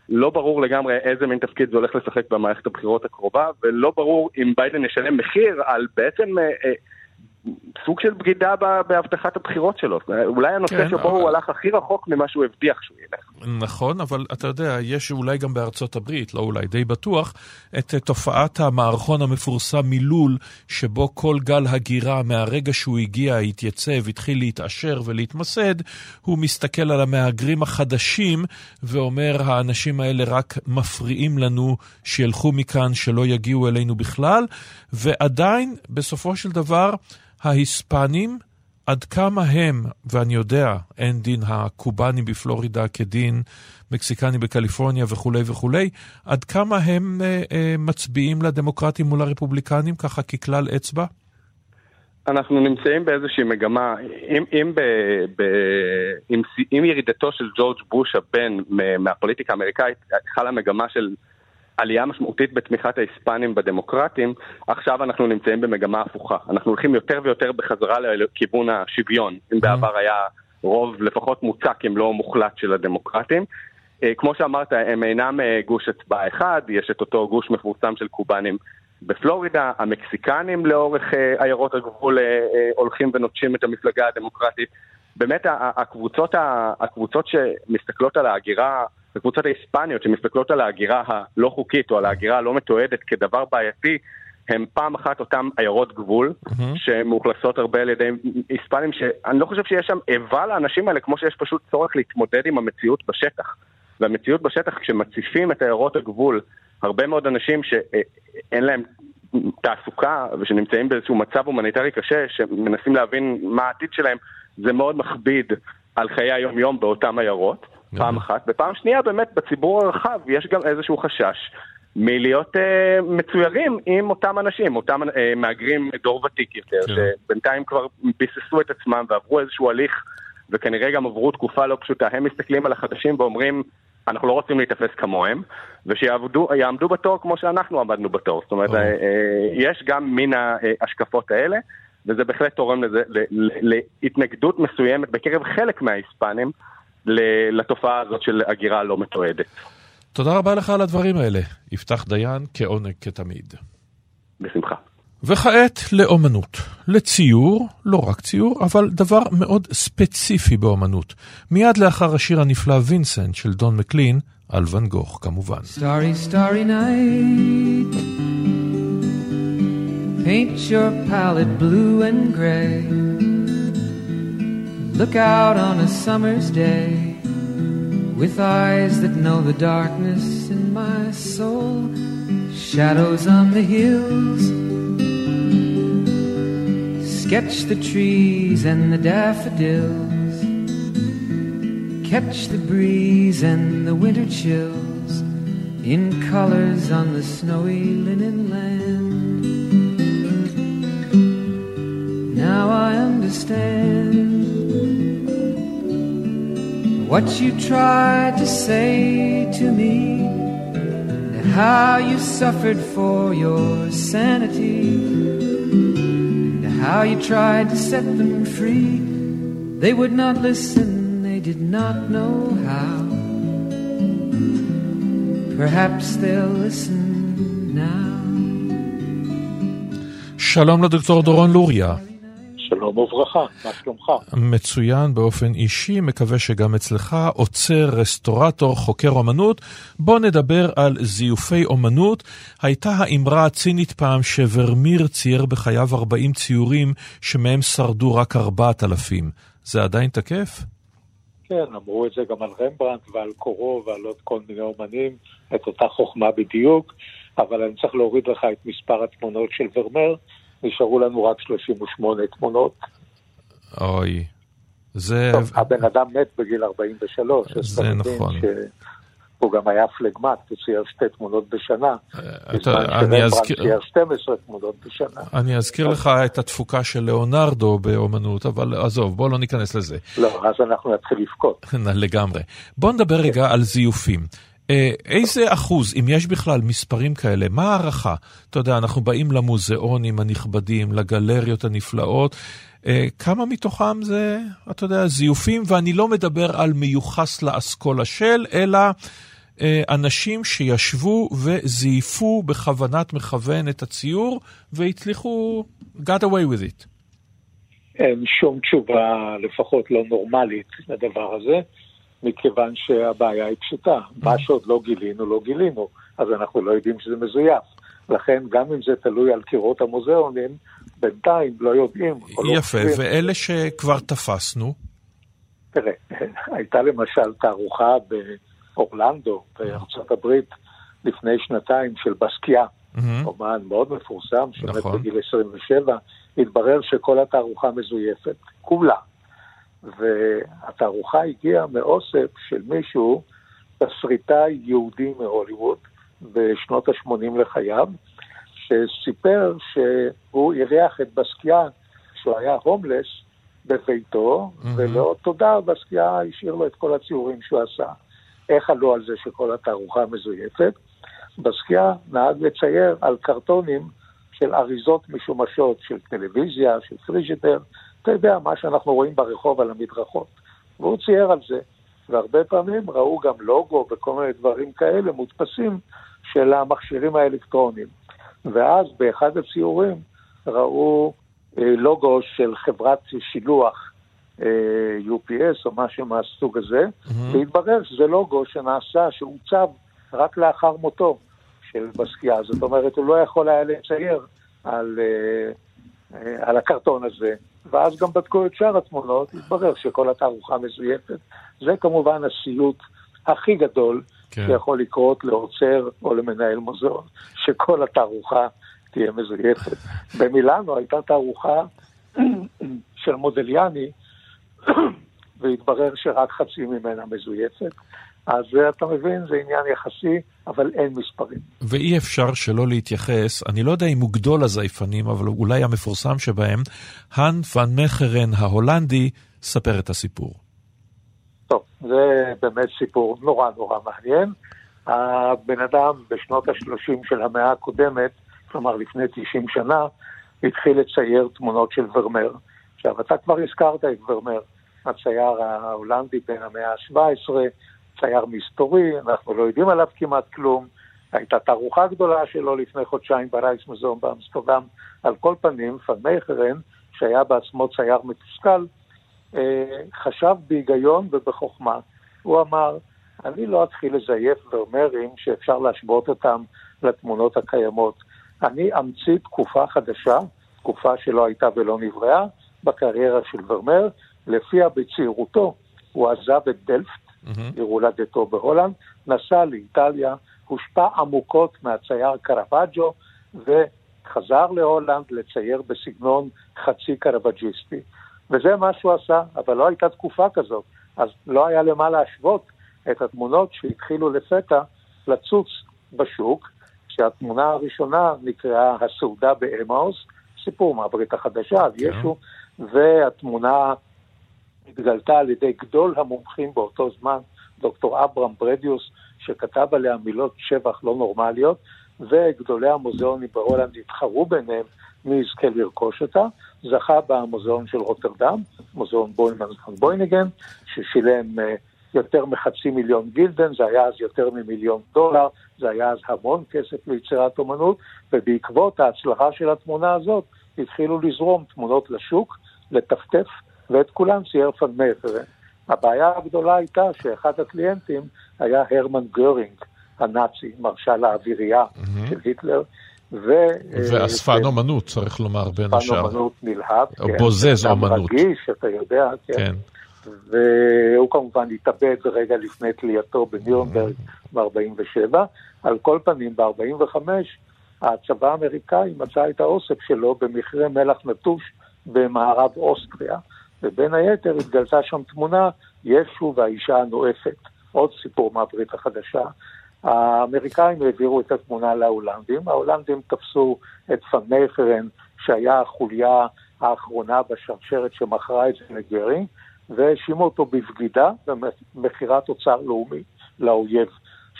לא ברור לגמרי איזה מין תפקיד זה הולך לשחק במערכת הבחירות הקרובה, ולא ברור אם ביידן ישלם מחיר על בעצם... אה, אה, סוג של בגידה בהבטחת הבחירות שלו. אולי הנושא כן, שבו אבל... הוא הלך הכי רחוק ממה שהוא הבטיח שהוא ילך. נכון, אבל אתה יודע, יש אולי גם בארצות הברית, לא אולי, די בטוח, את תופעת המערכון המפורסם מלול, שבו כל גל הגירה מהרגע שהוא הגיע, התייצב, התחיל להתעשר ולהתמסד, הוא מסתכל על המהגרים החדשים ואומר, האנשים האלה רק מפריעים לנו שילכו מכאן, שלא יגיעו אלינו בכלל, ועדיין, בסופו של דבר, ההיספנים, עד כמה הם, ואני יודע, אין דין הקובאנים בפלורידה כדין מקסיקני בקליפורניה וכולי וכולי, עד כמה הם אה, אה, מצביעים לדמוקרטים מול הרפובליקנים, ככה ככלל אצבע? אנחנו נמצאים באיזושהי מגמה, אם, אם, ב, ב, אם, אם ירידתו של ג'ורג' בוש הבן מהפוליטיקה האמריקאית חלה מגמה של עלייה משמעותית בתמיכת ההיספנים בדמוקרטים, עכשיו אנחנו נמצאים במגמה הפוכה. אנחנו הולכים יותר ויותר בחזרה לכיוון השוויון. אם mm-hmm. בעבר היה רוב לפחות מוצק אם לא מוחלט של הדמוקרטים. אה, כמו שאמרת, הם אינם אה, גוש הצבעה אחד, יש את אותו גוש מפורסם של קובנים בפלורידה, המקסיקנים לאורך אה, עיירות הגבול הולכים ונוטשים את המפלגה הדמוקרטית. באמת הקבוצות, הקבוצות שמסתכלות על ההגירה הקבוצות ההיספניות שמסתכלות על ההגירה הלא חוקית או על ההגירה הלא מתועדת כדבר בעייתי, הם פעם אחת אותן עיירות גבול, mm-hmm. שמאוכלסות הרבה על ידי היספנים, שאני לא חושב שיש שם איבה לאנשים האלה, כמו שיש פשוט צורך להתמודד עם המציאות בשטח. והמציאות בשטח, כשמציפים את עיירות הגבול, הרבה מאוד אנשים שאין להם תעסוקה ושנמצאים באיזשהו מצב הומניטרי קשה, שמנסים להבין מה העתיד שלהם, זה מאוד מכביד על חיי היום-יום באותן עיירות. פעם אחת. ופעם שנייה, באמת, בציבור הרחב יש גם איזשהו חשש מלהיות אה, מצוירים עם אותם אנשים, אותם אה, מהגרים דור ותיק יותר, כן. שבינתיים כבר ביססו את עצמם ועברו איזשהו הליך, וכנראה גם עברו תקופה לא פשוטה. הם מסתכלים על החדשים ואומרים, אנחנו לא רוצים להיתפס כמוהם, ושיעמדו בתור כמו שאנחנו עמדנו בתור. זאת אומרת, אה, אה, יש גם מן ההשקפות האלה. וזה בהחלט תורם לזה, להתנגדות מסוימת בקרב חלק מההיספנים לתופעה הזאת של הגירה לא מתועדת. תודה רבה לך על הדברים האלה. יפתח דיין, כעונג כתמיד. בשמחה. וכעת לאומנות. לציור, לא רק ציור, אבל דבר מאוד ספציפי באומנות. מיד לאחר השיר הנפלא וינסנט של דון מקלין, על ואן גוך כמובן. Starry, starry night Paint your palette blue and gray Look out on a summer's day with eyes that know the darkness in my soul. Shadows on the hills. Sketch the trees and the daffodils. Catch the breeze and the winter chills in colors on the snowy linen land. Now I understand what you tried to say to me, and how you suffered for your sanity, and how you tried to set them free. They would not listen, they did not know how. Perhaps they'll listen now. שלום לדוקטור דורון לוריה. שלום וברכה, מה שלומך? מצוין באופן אישי, מקווה שגם אצלך עוצר, רסטורטור, חוקר אומנות. בוא נדבר על זיופי אומנות. הייתה האמרה הצינית פעם שוורמיר צייר בחייו 40 ציורים שמהם שרדו רק 4,000. זה עדיין תקף? כן, אמרו את זה גם על רמברנט ועל קורו ועל עוד כל מיני אומנים, את אותה חוכמה בדיוק, אבל אני צריך להוריד לך את מספר התמונות של ורמר. נשארו לנו רק 38 תמונות. אוי, זה... טוב, הבן אדם מת בגיל 43, זה נכון. הוא גם היה פלגמט, הוא צייר שתי תמונות בשנה. אה, אני אזכיר... צייר 12 תמונות בשנה. אני אזכיר לך את התפוקה של ליאונרדו באומנות, אבל עזוב, בוא לא ניכנס לזה. לא, אז אנחנו נתחיל לבכות. <laughs> לגמרי. בוא נדבר רגע על זיופים. אה, איזה אחוז, אם יש בכלל מספרים כאלה, מה ההערכה? אתה יודע, אנחנו באים למוזיאונים הנכבדים, לגלריות הנפלאות, אה, כמה מתוכם זה, אתה יודע, זיופים, ואני לא מדבר על מיוחס לאסכולה של, אלא אה, אנשים שישבו וזייפו בכוונת מכוון את הציור והצליחו, got away with it. אין שום תשובה, לפחות לא נורמלית, לדבר הזה, מכיוון שהבעיה היא פשוטה. מה mm-hmm. שעוד לא גילינו, לא גילינו, אז אנחנו לא יודעים שזה מזויף. לכן, גם אם זה תלוי על קירות המוזיאונים, בינתיים לא יודעים. לא יפה, לא ואלה שכבר תפסנו? תראה, <laughs> הייתה למשל תערוכה באורלנדו, בארצות הברית, לפני שנתיים, של בסקיה, mm-hmm. אומן מאוד מפורסם, שמת נכון. בגיל 27, התברר שכל התערוכה מזויפת, כולה. והתערוכה הגיעה מאוסף של מישהו, תסריטאי יהודי מהוליווד, בשנות ה-80 לחייו, שסיפר שהוא אירח את בסקיה כשהוא היה הומלס בביתו, mm-hmm. ולא תודה, בסקיה השאיר לו את כל הציורים שהוא עשה. איך עלו על זה שכל התערוכה מזויפת? בסקיה נהג לצייר על קרטונים של אריזות משומשות של טלוויזיה, של פריג'דר, אתה יודע, מה שאנחנו רואים ברחוב על המדרכות. והוא צייר על זה. והרבה פעמים ראו גם לוגו וכל מיני דברים כאלה מודפסים של המכשירים האלקטרוניים. ואז באחד הציורים ראו אה, לוגו של חברת שילוח אה, UPS או משהו מהסוג הזה, mm-hmm. והתברר שזה לוגו שנעשה, שעוצב רק לאחר מותו של בסקיה. זאת אומרת, הוא לא יכול היה לצייר על, אה, אה, על הקרטון הזה. ואז גם בדקו את שאר התמונות, התברר שכל התערוכה מזויפת. זה כמובן הסיוט הכי גדול כן. שיכול לקרות לעוצר או למנהל מוזיאון, שכל התערוכה תהיה מזויפת. במילאנו הייתה תערוכה של מודליאני, <coughs> והתברר שרק חצי ממנה מזויפת. אז אתה מבין, זה עניין יחסי, אבל אין מספרים. ואי אפשר שלא להתייחס, אני לא יודע אם הוא גדול הזייפנים, אבל אולי המפורסם שבהם, האן פן מחרן ההולנדי, ספר את הסיפור. טוב, זה באמת סיפור נורא נורא מעניין. הבן אדם בשנות ה-30 של המאה הקודמת, כלומר לפני 90 שנה, התחיל לצייר תמונות של ורמר. עכשיו, אתה כבר הזכרת את ורמר, הצייר ההולנדי בין המאה ה-17, צייר מסתורי, אנחנו לא יודעים עליו כמעט כלום. הייתה תערוכה גדולה שלו לפני חודשיים ברייס מוזיאון באמסטרדם. על כל פנים, פנמייכרן, שהיה בעצמו צייר מתוסכל, אה, חשב בהיגיון ובחוכמה. הוא אמר, אני לא אתחיל לזייף ורמרים שאפשר להשוות אותם לתמונות הקיימות. אני אמציא תקופה חדשה, תקופה שלא הייתה ולא נבראה, בקריירה של ורמר, לפיה בצעירותו הוא עזב את דלפט. עיר הולדתו בהולנד, נסע לאיטליה, הושפע עמוקות מהצייר קרווג'ו, וחזר להולנד לצייר בסגנון חצי קרווג'יסטי. וזה מה שהוא עשה, אבל לא הייתה תקופה כזאת, אז לא היה למה להשוות את התמונות שהתחילו לפתע לצוץ בשוק, שהתמונה הראשונה נקראה הסעודה באמאוס, סיפור מהברית החדשה על, כן, ישו, והתמונה התגלתה על ידי גדול המומחים באותו זמן, דוקטור אברהם ברדיוס, שכתב עליה מילות שבח לא נורמליות, וגדולי המוזיאונים בהולנד התחרו ביניהם מי יזכה לרכוש אותה. זכה בה מוזיאון של רוטרדם, מוזיאון בוימן בויניגן, ששילם אה, יותר מחצי מיליון גילדן, זה היה אז יותר ממיליון דולר, זה היה אז המון כסף ליצירת אומנות, ובעקבות ההצלחה של התמונה הזאת התחילו לזרום תמונות לשוק, לטפטף ואת כולם צייר ואן מייחרן. הבעיה הגדולה הייתה שאחד הקליינטים היה הרמן גרינג, הנאצי, מרשל האווירייה mm-hmm. של היטלר. ו... ואספן אומנות, צריך לומר, בין השאר. אספן אומנות נלהב. כן. בוזז אומנות. רגיש, אתה יודע, כן. כן. והוא כמובן התאבד רגע לפני תלייתו בנירנברג ב-47. על כל פנים, ב-45 הצבא האמריקאי מצא את האוסף שלו במכרה מלח נטוש במערב אוסטריה. ובין היתר התגלתה שם תמונה, ישו והאישה הנואפת. עוד סיפור מהברית החדשה. האמריקאים העבירו את התמונה להולנדים, ההולנדים תפסו את פנמייכרן, שהיה החוליה האחרונה בשרשרת שמכרה את זה לגרינג, והאשימו אותו בבגידה במכירת אוצר לאומי לאויב,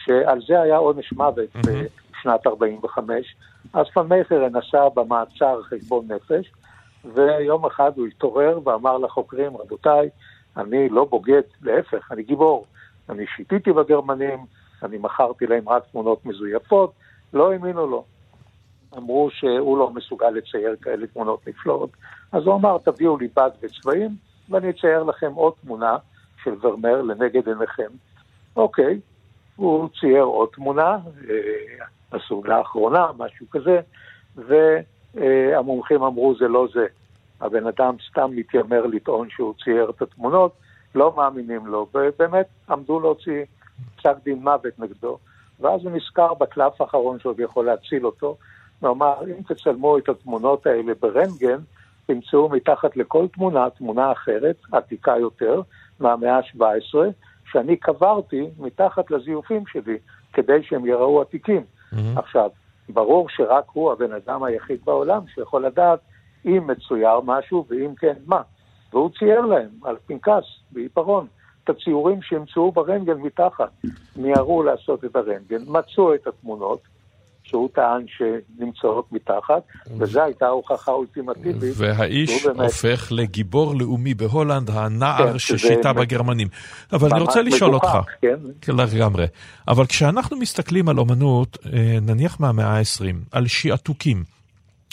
שעל זה היה עונש מוות mm-hmm. בשנת 45. אז פנמייכרן נסע במעצר חשבון נפש, ויום אחד הוא התעורר ואמר לחוקרים, רבותיי, אני לא בוגד, להפך, אני גיבור. אני שיתיתי בגרמנים, אני מכרתי להם רק תמונות מזויפות, לא האמינו לו. אמרו שהוא לא מסוגל לצייר כאלה תמונות נפלאות. אז הוא אמר, תביאו לי בד וצבעים, ואני אצייר לכם עוד תמונה של ורמר לנגד עיניכם. אוקיי, הוא צייר עוד תמונה, אה, הסוגה האחרונה, משהו כזה, והמומחים אמרו זה לא זה. הבן אדם סתם מתיימר לטעון שהוא צייר את התמונות, לא מאמינים לו, ובאמת עמדו להוציא פסק דין מוות נגדו. ואז הוא נזכר בקלף האחרון שעוד יכול להציל אותו, ואמר, אם תצלמו את התמונות האלה ברנטגן, תמצאו מתחת לכל תמונה, תמונה אחרת, עתיקה יותר, מהמאה ה-17, שאני קברתי מתחת לזיופים שלי, כדי שהם יראו עתיקים. Mm-hmm. עכשיו, ברור שרק הוא הבן אדם היחיד בעולם שיכול לדעת אם מצויר משהו, ואם כן, מה. והוא צייר להם על פנקס, בעיפרון, את הציורים שימצאו ברנטגן מתחת. מיהרו לעשות את הרנטגן, מצאו את התמונות, שהוא טען שנמצאות מתחת, וזו הייתה ההוכחה האולטימטיבית. והאיש באמת... הופך לגיבור לאומי בהולנד, הנער כן, ששיטה בגרמנים. אבל אני רוצה לשאול אותך, כן? כן, לגמרי, אבל כשאנחנו מסתכלים על אומנות, אה, נניח מהמאה ה-20, על שעתוקים,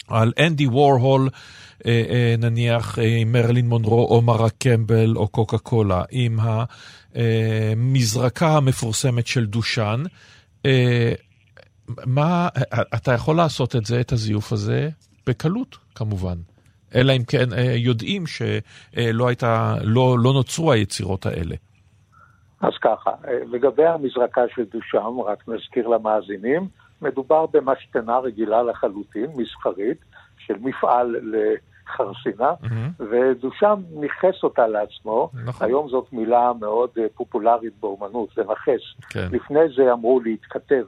על אנדי וורהול, אה, אה, נניח עם מרלין מונרו או מרה קמבל או קוקה קולה, עם המזרקה המפורסמת של דושן, מה, אתה יכול לעשות את זה, את הזיוף הזה, בקלות, כמובן. אלא אם כן אה, יודעים שלא הייתה, לא, לא נוצרו היצירות האלה. אז ככה, אה, לגבי המזרקה של דושם, רק נזכיר למאזינים, מדובר במשתנה רגילה לחלוטין, מסחרית, של מפעל לחרסינה, mm-hmm. ודושם ניכס אותה לעצמו. נכון. היום זאת מילה מאוד אה, פופולרית באומנות, לנכס. כן. לפני זה אמרו להתכתב.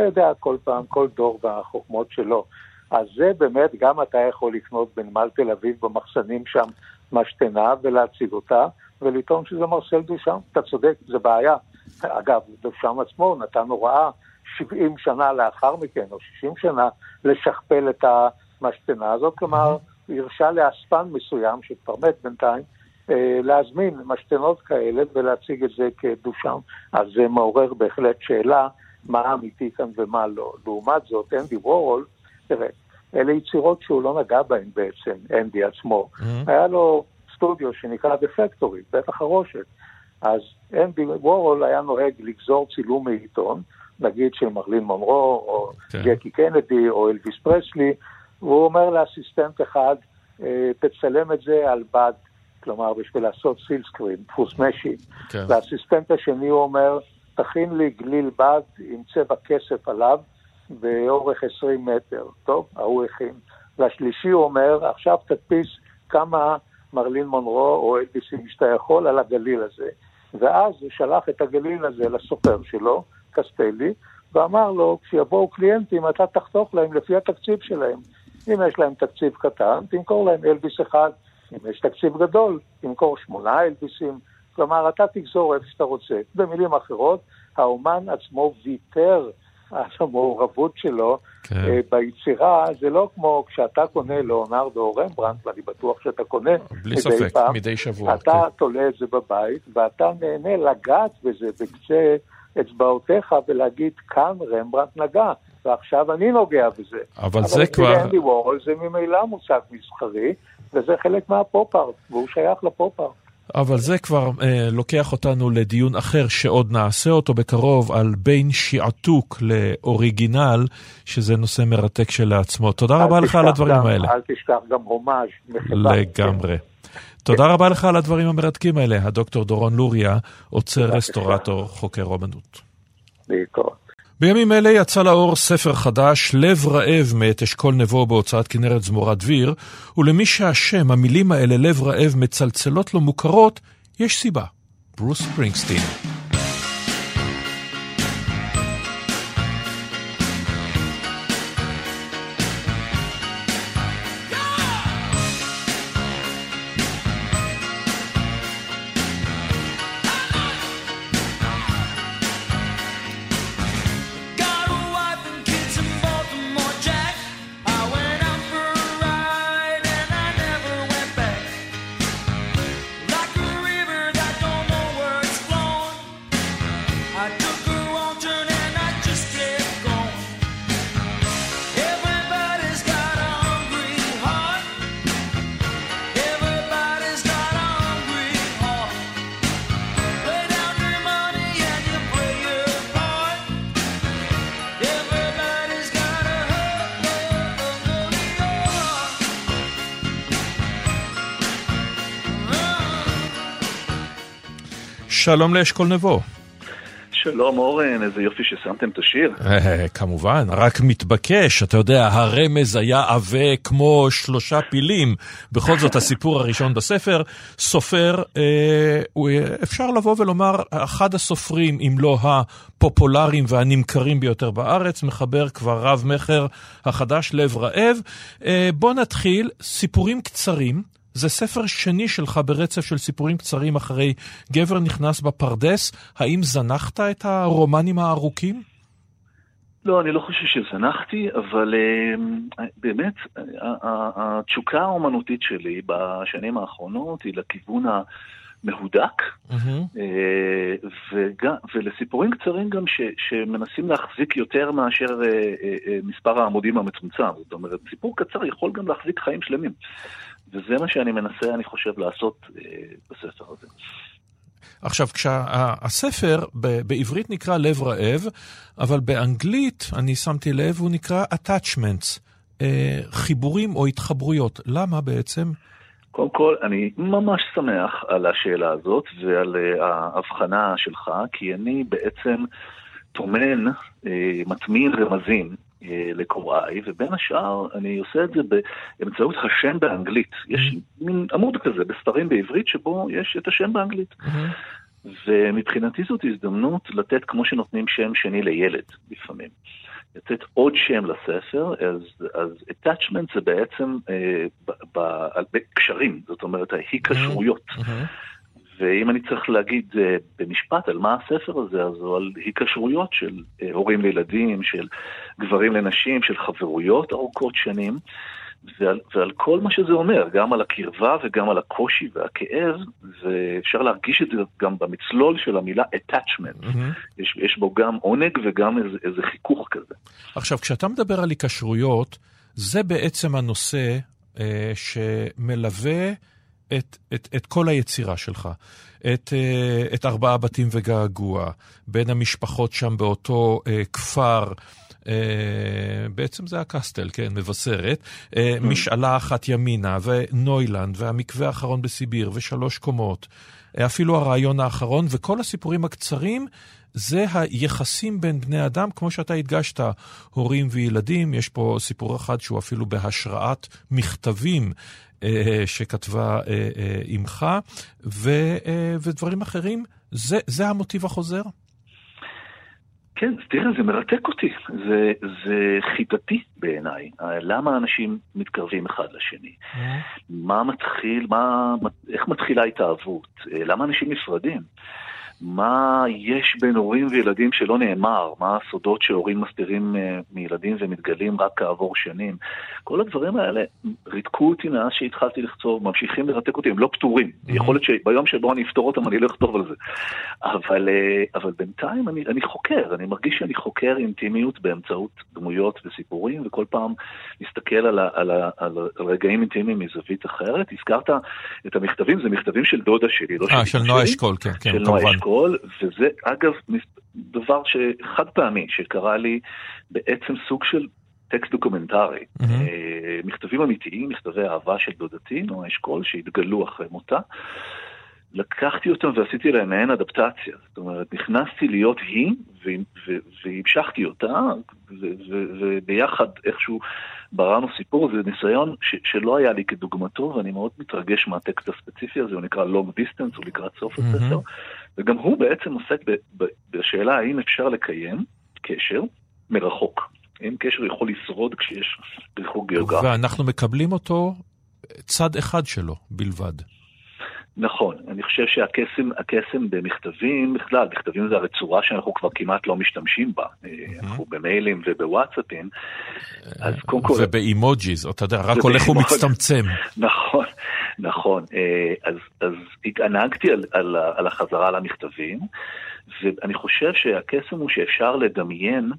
אתה יודע, כל פעם, כל דור והחוכמות שלו. אז זה באמת, גם אתה יכול לקנות בנמל תל אביב במחסנים שם משתנה ולהציג אותה, ולטעון שזה מרסל דושם. אתה צודק, זה בעיה. אגב, דושם עצמו נתן הוראה 70 שנה לאחר מכן, או 60 שנה, לשכפל את המשתנה הזאת, כלומר, הוא הרשה לאספן מסוים, שכבר מת בינתיים, אה, להזמין משתנות כאלה ולהציג את זה כדושם. אז זה מעורר בהחלט שאלה מה אמיתי כאן ומה לא. לעומת זאת, אנדי וורול, תראה, אלה יצירות שהוא לא נגע בהן בעצם, אנדי עצמו. Mm-hmm. היה לו סטודיו שנקרא The Factory, בית החרושת. אז אנדי וורהול היה נוהג לגזור צילום מעיתון, נגיד של מרלין מונרו, או okay. כן. ג'קי קנדי, או אלוויס פרסלי, והוא אומר לאסיסטנט אחד, אה, תצלם את זה על בד, כלומר בשביל לעשות silkscreen, דפוס משי. Okay. כן. לאסיסטנט השני הוא אומר, תכין לי גליל בד עם צבע כסף עליו באורך 20 מטר. טוב, ההוא הכין. והשלישי אומר, עכשיו תדפיס כמה מרלין מונרו או אלביסים שאתה יכול על הגליל הזה. ואז הוא שלח את הגליל הזה לסופר שלו, קסטלי, ואמר לו, כשיבואו קליינטים אתה תחתוך להם לפי התקציב שלהם. אם יש להם תקציב קטן, תמכור להם אלביס אחד. אם יש תקציב גדול, תמכור שמונה אלביסים. כלומר, אתה תגזור איפה שאתה רוצה. במילים אחרות, האומן עצמו ויתר על המעורבות שלו כן. uh, ביצירה, זה לא כמו כשאתה קונה לאונרדו או רמברנט, ואני בטוח שאתה קונה בלי ספק, פעם, מדי שבוע. אתה כן. תולה את זה בבית, ואתה נהנה לגעת בזה בקצה אצבעותיך ולהגיד, כאן רמברנט נגע. ועכשיו אני נוגע בזה. אבל, אבל זה כבר... אבל אנדי וורול זה ממילא מושג מסחרי, וזה חלק מהפופ-ארט, והוא שייך לפופ-ארט. אבל זה כבר אה, לוקח אותנו לדיון אחר שעוד נעשה אותו בקרוב, על בין שעתוק לאוריגינל, שזה נושא מרתק שלעצמו. תודה רבה לך על הדברים גם, האלה. אל תשכח גם הומאז' לגמרי. תודה רבה לך על הדברים המרתקים האלה, הדוקטור דורון לוריה, עוצר רסטורטור, חוקר אומנות. להתראות. בימים אלה יצא לאור ספר חדש, לב רעב, מאת אשכול נבו בהוצאת כנרת זמורה דביר, ולמי שהשם, המילים האלה, לב רעב, מצלצלות לו מוכרות, יש סיבה. ברוס ספרינגסטין. שלום לאשכול נבו. שלום אורן, איזה יופי ששמתם את השיר. אה, כמובן, רק מתבקש, אתה יודע, הרמז היה עבה כמו שלושה פילים. בכל זאת, הסיפור הראשון בספר, סופר, אה, אפשר לבוא ולומר, אחד הסופרים, אם לא הפופולריים והנמכרים ביותר בארץ, מחבר כבר רב-מכר החדש, לב רעב. אה, בוא נתחיל, סיפורים קצרים. זה ספר שני שלך ברצף של סיפורים קצרים אחרי גבר נכנס בפרדס. האם זנחת את הרומנים הארוכים? לא, אני לא חושב שזנחתי, אבל uh, באמת, התשוקה האומנותית שלי בשנים האחרונות היא לכיוון המהודק, mm-hmm. uh, וגם, ולסיפורים קצרים גם ש, שמנסים להחזיק יותר מאשר uh, uh, מספר העמודים המצומצם. זאת אומרת, סיפור קצר יכול גם להחזיק חיים שלמים. וזה מה שאני מנסה, אני חושב, לעשות אה, בספר הזה. עכשיו, כשהספר בעברית נקרא לב רעב, אבל באנגלית, אני שמתי לב, הוא נקרא attachments, אה, חיבורים או התחברויות. למה בעצם? קודם כל, אני ממש שמח על השאלה הזאת ועל אה, ההבחנה שלך, כי אני בעצם טומן, מטמין רמזים לקוראי, ובין השאר אני עושה את זה באמצעות השם באנגלית. יש mm-hmm. מין עמוד כזה בספרים בעברית שבו יש את השם באנגלית. Mm-hmm. ומבחינתי זאת הזדמנות לתת כמו שנותנים שם שני לילד לפעמים. לתת עוד שם לספר, אז, אז attachment זה בעצם אה, בקשרים, זאת אומרת ההיקשרויות. Mm-hmm. ואם אני צריך להגיד uh, במשפט על מה הספר הזה, אז הוא על היקשרויות של uh, הורים לילדים, של גברים לנשים, של חברויות ארוכות שנים, ועל, ועל כל מה שזה אומר, גם על הקרבה וגם על הקושי והכאב, ואפשר להרגיש את זה גם במצלול של המילה attachment. Mm-hmm. יש, יש בו גם עונג וגם איזה, איזה חיכוך כזה. עכשיו, כשאתה מדבר על היקשרויות, זה בעצם הנושא אה, שמלווה... את, את, את כל היצירה שלך, את, אה, את ארבעה בתים וגעגוע, בין המשפחות שם באותו אה, כפר, אה, בעצם זה הקסטל, כן, מבשרת, mm. משאלה אחת ימינה, ונוילנד, והמקווה האחרון בסיביר, ושלוש קומות, אפילו הרעיון האחרון, וכל הסיפורים הקצרים זה היחסים בין בני אדם, כמו שאתה הדגשת, הורים וילדים. יש פה סיפור אחד שהוא אפילו בהשראת מכתבים שכתבה אימך, אה, אה, ודברים אחרים. זה, זה המוטיב החוזר? כן, תראה, זה מרתק אותי, זה, זה חידתי בעיניי. למה אנשים מתקרבים אחד לשני? מה מתחיל, מה, איך מתחילה התאהבות? למה אנשים נפרדים? מה יש בין הורים וילדים שלא נאמר, מה הסודות שהורים מסתירים uh, מילדים ומתגלים רק כעבור שנים. כל הדברים האלה ריתקו אותי מאז שהתחלתי לכתוב, ממשיכים לרתק אותי, הם לא פתורים. Mm-hmm. יכול להיות שביום שבו אני אפתור אותם אני לא אכתוב על זה. אבל, uh, אבל בינתיים אני, אני חוקר, אני מרגיש שאני חוקר אינטימיות באמצעות דמויות וסיפורים, וכל פעם מסתכל על, ה, על, ה, על, על רגעים אינטימיים מזווית אחרת. הזכרת את המכתבים, זה מכתבים של דודה שלי, לא אה, של נועה אשכול, כן, כן, כמובן. הכל, וזה אגב דבר שחד פעמי שקרה לי בעצם סוג של טקסט דוקומנטרי. Mm-hmm. מכתבים אמיתיים, מכתבי אהבה של דודתי, נועה אשכול, שהתגלו אחרי מותה. לקחתי אותם ועשיתי להם מעין אדפטציה. זאת אומרת, נכנסתי להיות היא, והמשכתי אותה, וביחד איכשהו בראנו סיפור, זה ניסיון שלא היה לי כדוגמתו, ואני מאוד מתרגש מהטקסט הספציפי הזה, הוא נקרא Long Distance, הוא לקראת סוף. הספר, וגם הוא בעצם עוסק ב, ב, בשאלה האם אפשר לקיים קשר מרחוק. האם קשר יכול לשרוד כשיש ריחוק גיאוגרפי. ואנחנו מקבלים אותו צד אחד שלו בלבד. נכון, אני חושב שהקסם הקסם במכתבים, בכלל, מכתבים זה הרי צורה שאנחנו כבר כמעט לא משתמשים בה. Mm-hmm. אנחנו במיילים ובוואטסאפים, אז קודם כל... ובאימוג'יז, אתה יודע, רק הולך ומצטמצם. נכון, נכון. אה, אז, אז התענגתי על, על, על החזרה למכתבים, ואני חושב שהקסם הוא שאפשר לדמיין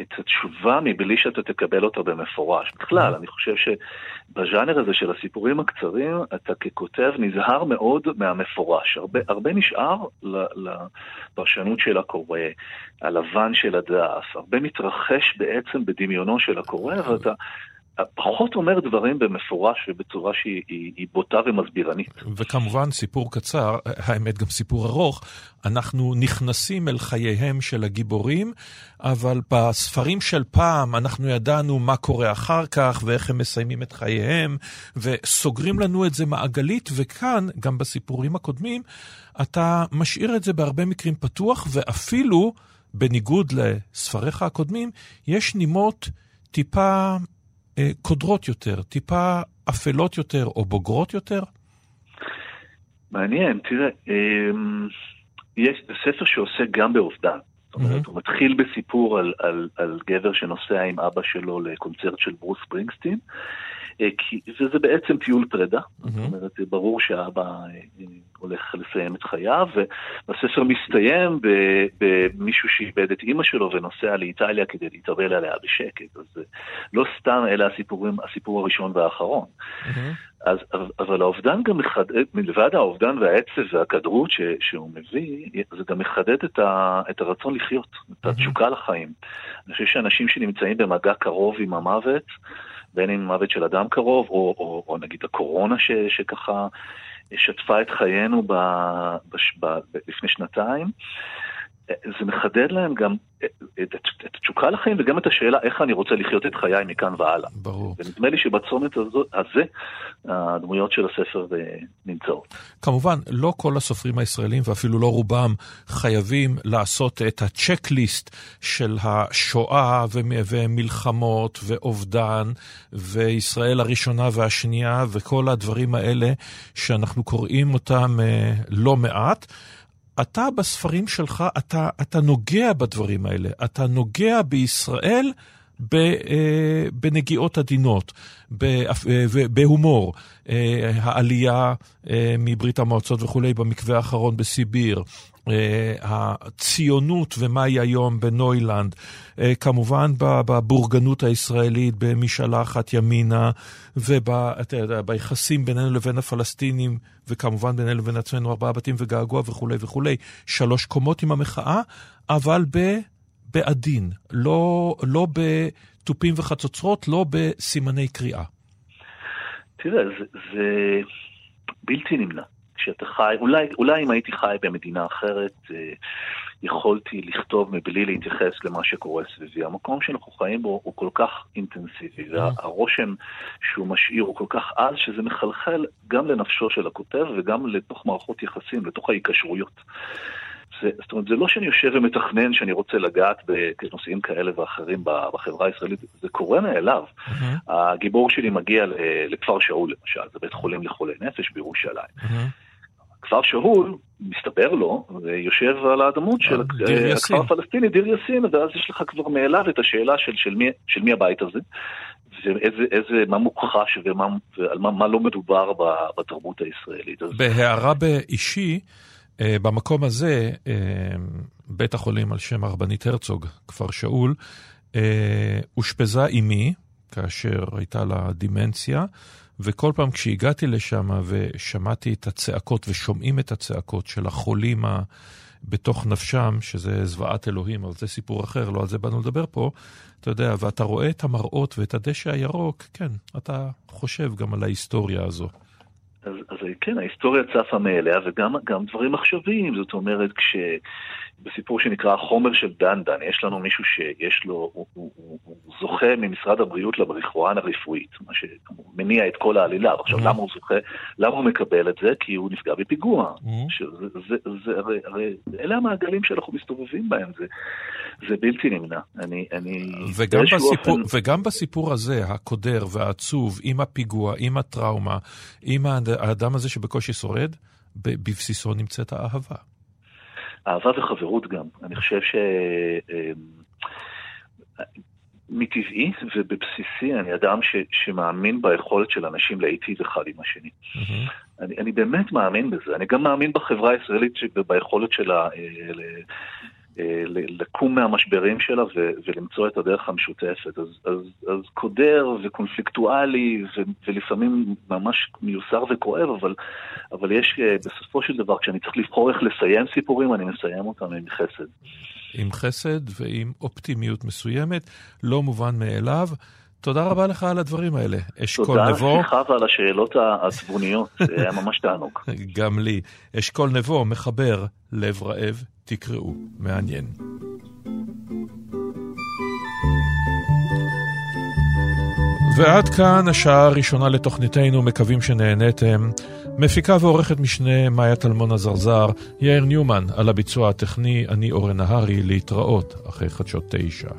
את התשובה מבלי שאתה תקבל אותה במפורש. בכלל, אני חושב שבז'אנר הזה של הסיפורים הקצרים, אתה ככותב נזהר מאוד מהמפורש. הרבה, הרבה נשאר לפרשנות של הקורא, הלבן של הדף, הרבה מתרחש בעצם בדמיונו של הקורא, ואתה... פחות אומר דברים במפורש ובצורה שהיא בוטה ומסבירנית. וכמובן, סיפור קצר, האמת גם סיפור ארוך, אנחנו נכנסים אל חייהם של הגיבורים, אבל בספרים של פעם אנחנו ידענו מה קורה אחר כך ואיך הם מסיימים את חייהם, וסוגרים לנו את זה מעגלית, וכאן, גם בסיפורים הקודמים, אתה משאיר את זה בהרבה מקרים פתוח, ואפילו, בניגוד לספריך הקודמים, יש נימות טיפה קודרות יותר, טיפה אפלות יותר או בוגרות יותר? מעניין, תראה, אמ, יש ספר שעוסק גם באובדן. זאת אומרת, הוא מתחיל בסיפור על, על, על גבר שנוסע עם אבא שלו לקונצרט של ברוס ברינגסטין, אה, וזה בעצם טיול פרידה, זאת אומרת, ברור שהאבא אה, הולך לסיים את חייו, והספר מסתיים במישהו שאיבד את אימא שלו ונוסע לאיטליה כדי להתאבל עליה בשקט, אז לא סתם אלה הסיפורים, הסיפור הראשון והאחרון. אז, אבל האובדן גם מחדד, מלבד האובדן והעצב והכדרות ש, שהוא מביא, זה גם מחדד את, ה, את הרצון לחיות, את התשוקה לחיים. אני חושב שאנשים שנמצאים במגע קרוב עם המוות, בין אם מוות של אדם קרוב, או, או, או נגיד הקורונה ש, שככה שטפה את חיינו ב, בש, ב, ב, לפני שנתיים, זה מחדד להם גם את, את התשוקה לחיים וגם את השאלה איך אני רוצה לחיות את חיי מכאן והלאה. ברור. ונדמה לי שבצומת הזה הדמויות של הספר אה, נמצאות. כמובן, לא כל הסופרים הישראלים ואפילו לא רובם חייבים לעשות את הצ'קליסט של השואה ומלחמות ואובדן וישראל הראשונה והשנייה וכל הדברים האלה שאנחנו קוראים אותם אה, לא מעט. אתה בספרים שלך, אתה, אתה נוגע בדברים האלה, אתה נוגע בישראל אה, בנגיעות עדינות, אה, בהומור, אה, העלייה מברית המועצות וכולי במקווה האחרון בסיביר, הציונות ומה היא היום בנוילנד, אה, כמובן בבורגנות הישראלית במשאלה אחת ימינה, וביחסים בינינו לבין הפלסטינים, וכמובן בינינו לבין עצמנו ארבעה בתים וגעגוע וכולי וכולי. שלוש קומות עם המחאה, אבל ב... בעדין, לא, לא בתופים וחצוצרות, לא בסימני קריאה. תראה, זה, זה בלתי נמנע. כשאתה חי, אולי, אולי אם הייתי חי במדינה אחרת, אה, יכולתי לכתוב מבלי להתייחס למה שקורה סביבי. המקום שאנחנו חיים בו הוא כל כך אינטנסיבי, mm. והרושם שהוא משאיר הוא כל כך עז, שזה מחלחל גם לנפשו של הכותב וגם לתוך מערכות יחסים, לתוך ההיקשרויות. זה, זאת אומרת, זה לא שאני יושב ומתכנן שאני רוצה לגעת בנושאים כאלה ואחרים בחברה הישראלית, זה קורה מאליו. Mm-hmm. הגיבור שלי מגיע לכפר שאול, למשל, זה בית חולים לחולי נפש בירושלים. Mm-hmm. כפר שאול, מסתבר לו, יושב על האדמות של אה, הכפר הפלסטיני, דיר יאסין, ואז יש לך כבר מאליו את השאלה של, של, מי, של מי הבית הזה, ואיזה, איזה, מה מוכחש ומה, ועל מה, מה לא מדובר בתרבות הישראלית. בהערה באישי, אה, במקום הזה, אה, בית החולים על שם הרבנית הרצוג, כפר שאול, אושפזה אימי, כאשר הייתה לה דימנציה, וכל פעם כשהגעתי לשם ושמעתי את הצעקות ושומעים את הצעקות של החולים ה... בתוך נפשם, שזה זוועת אלוהים, אבל זה סיפור אחר, לא על זה באנו לדבר פה, אתה יודע, ואתה רואה את המראות ואת הדשא הירוק, כן, אתה חושב גם על ההיסטוריה הזו. אז, אז כן, ההיסטוריה צפה מאליה, וגם דברים עכשוויים, זאת אומרת, כש... בסיפור שנקרא החומר של דנדן, יש לנו מישהו שיש לו, הוא, הוא, הוא, הוא זוכה ממשרד הבריאות למריחואנה רפואית, מה שמניע את כל העלילה. עכשיו, mm-hmm. למה הוא זוכה? למה הוא מקבל את זה? כי הוא נפגע בפיגוע. Mm-hmm. שזה, זה, זה, הרי, הרי אלה המעגלים שאנחנו מסתובבים בהם, זה, זה בלתי נמנע. אני, אני... וגם בסיפור, אופן... וגם בסיפור הזה, הקודר והעצוב, עם הפיגוע, עם הטראומה, עם האדם הזה שבקושי שורד, בבסיסו נמצאת האהבה. אהבה וחברות גם. אני חושב ש... אמ, מטבעי ובבסיסי אני אדם ש, שמאמין ביכולת של אנשים להיטיב אחד עם השני. Mm-hmm. אני, אני באמת מאמין בזה. אני גם מאמין בחברה הישראלית ביכולת שלה אה, לקום מהמשברים שלה ו, ולמצוא את הדרך המשותפת. אז, אז, אז קודר וקונפליקטואלי ו, ולפעמים ממש מיוסר וכואב, אבל, אבל יש אה, בסופו של דבר, כשאני צריך לבחור איך לסיים סיפורים, אני מסיים אותם עם חסד. עם חסד ועם אופטימיות מסוימת, לא מובן מאליו. תודה רבה לך על הדברים האלה. אשכול נבו. תודה על השיחה ועל השאלות העצבוניות, זה היה ממש תענוג. <laughs> גם לי. אשכול נבו, מחבר, לב רעב, תקראו, מעניין. ועד כאן השעה הראשונה לתוכניתנו, מקווים שנהניתם. מפיקה ועורכת משנה מאיה טלמון עזרזר, יאיר ניומן על הביצוע הטכני, אני אורן נהרי, להתראות אחרי חדשות תשע.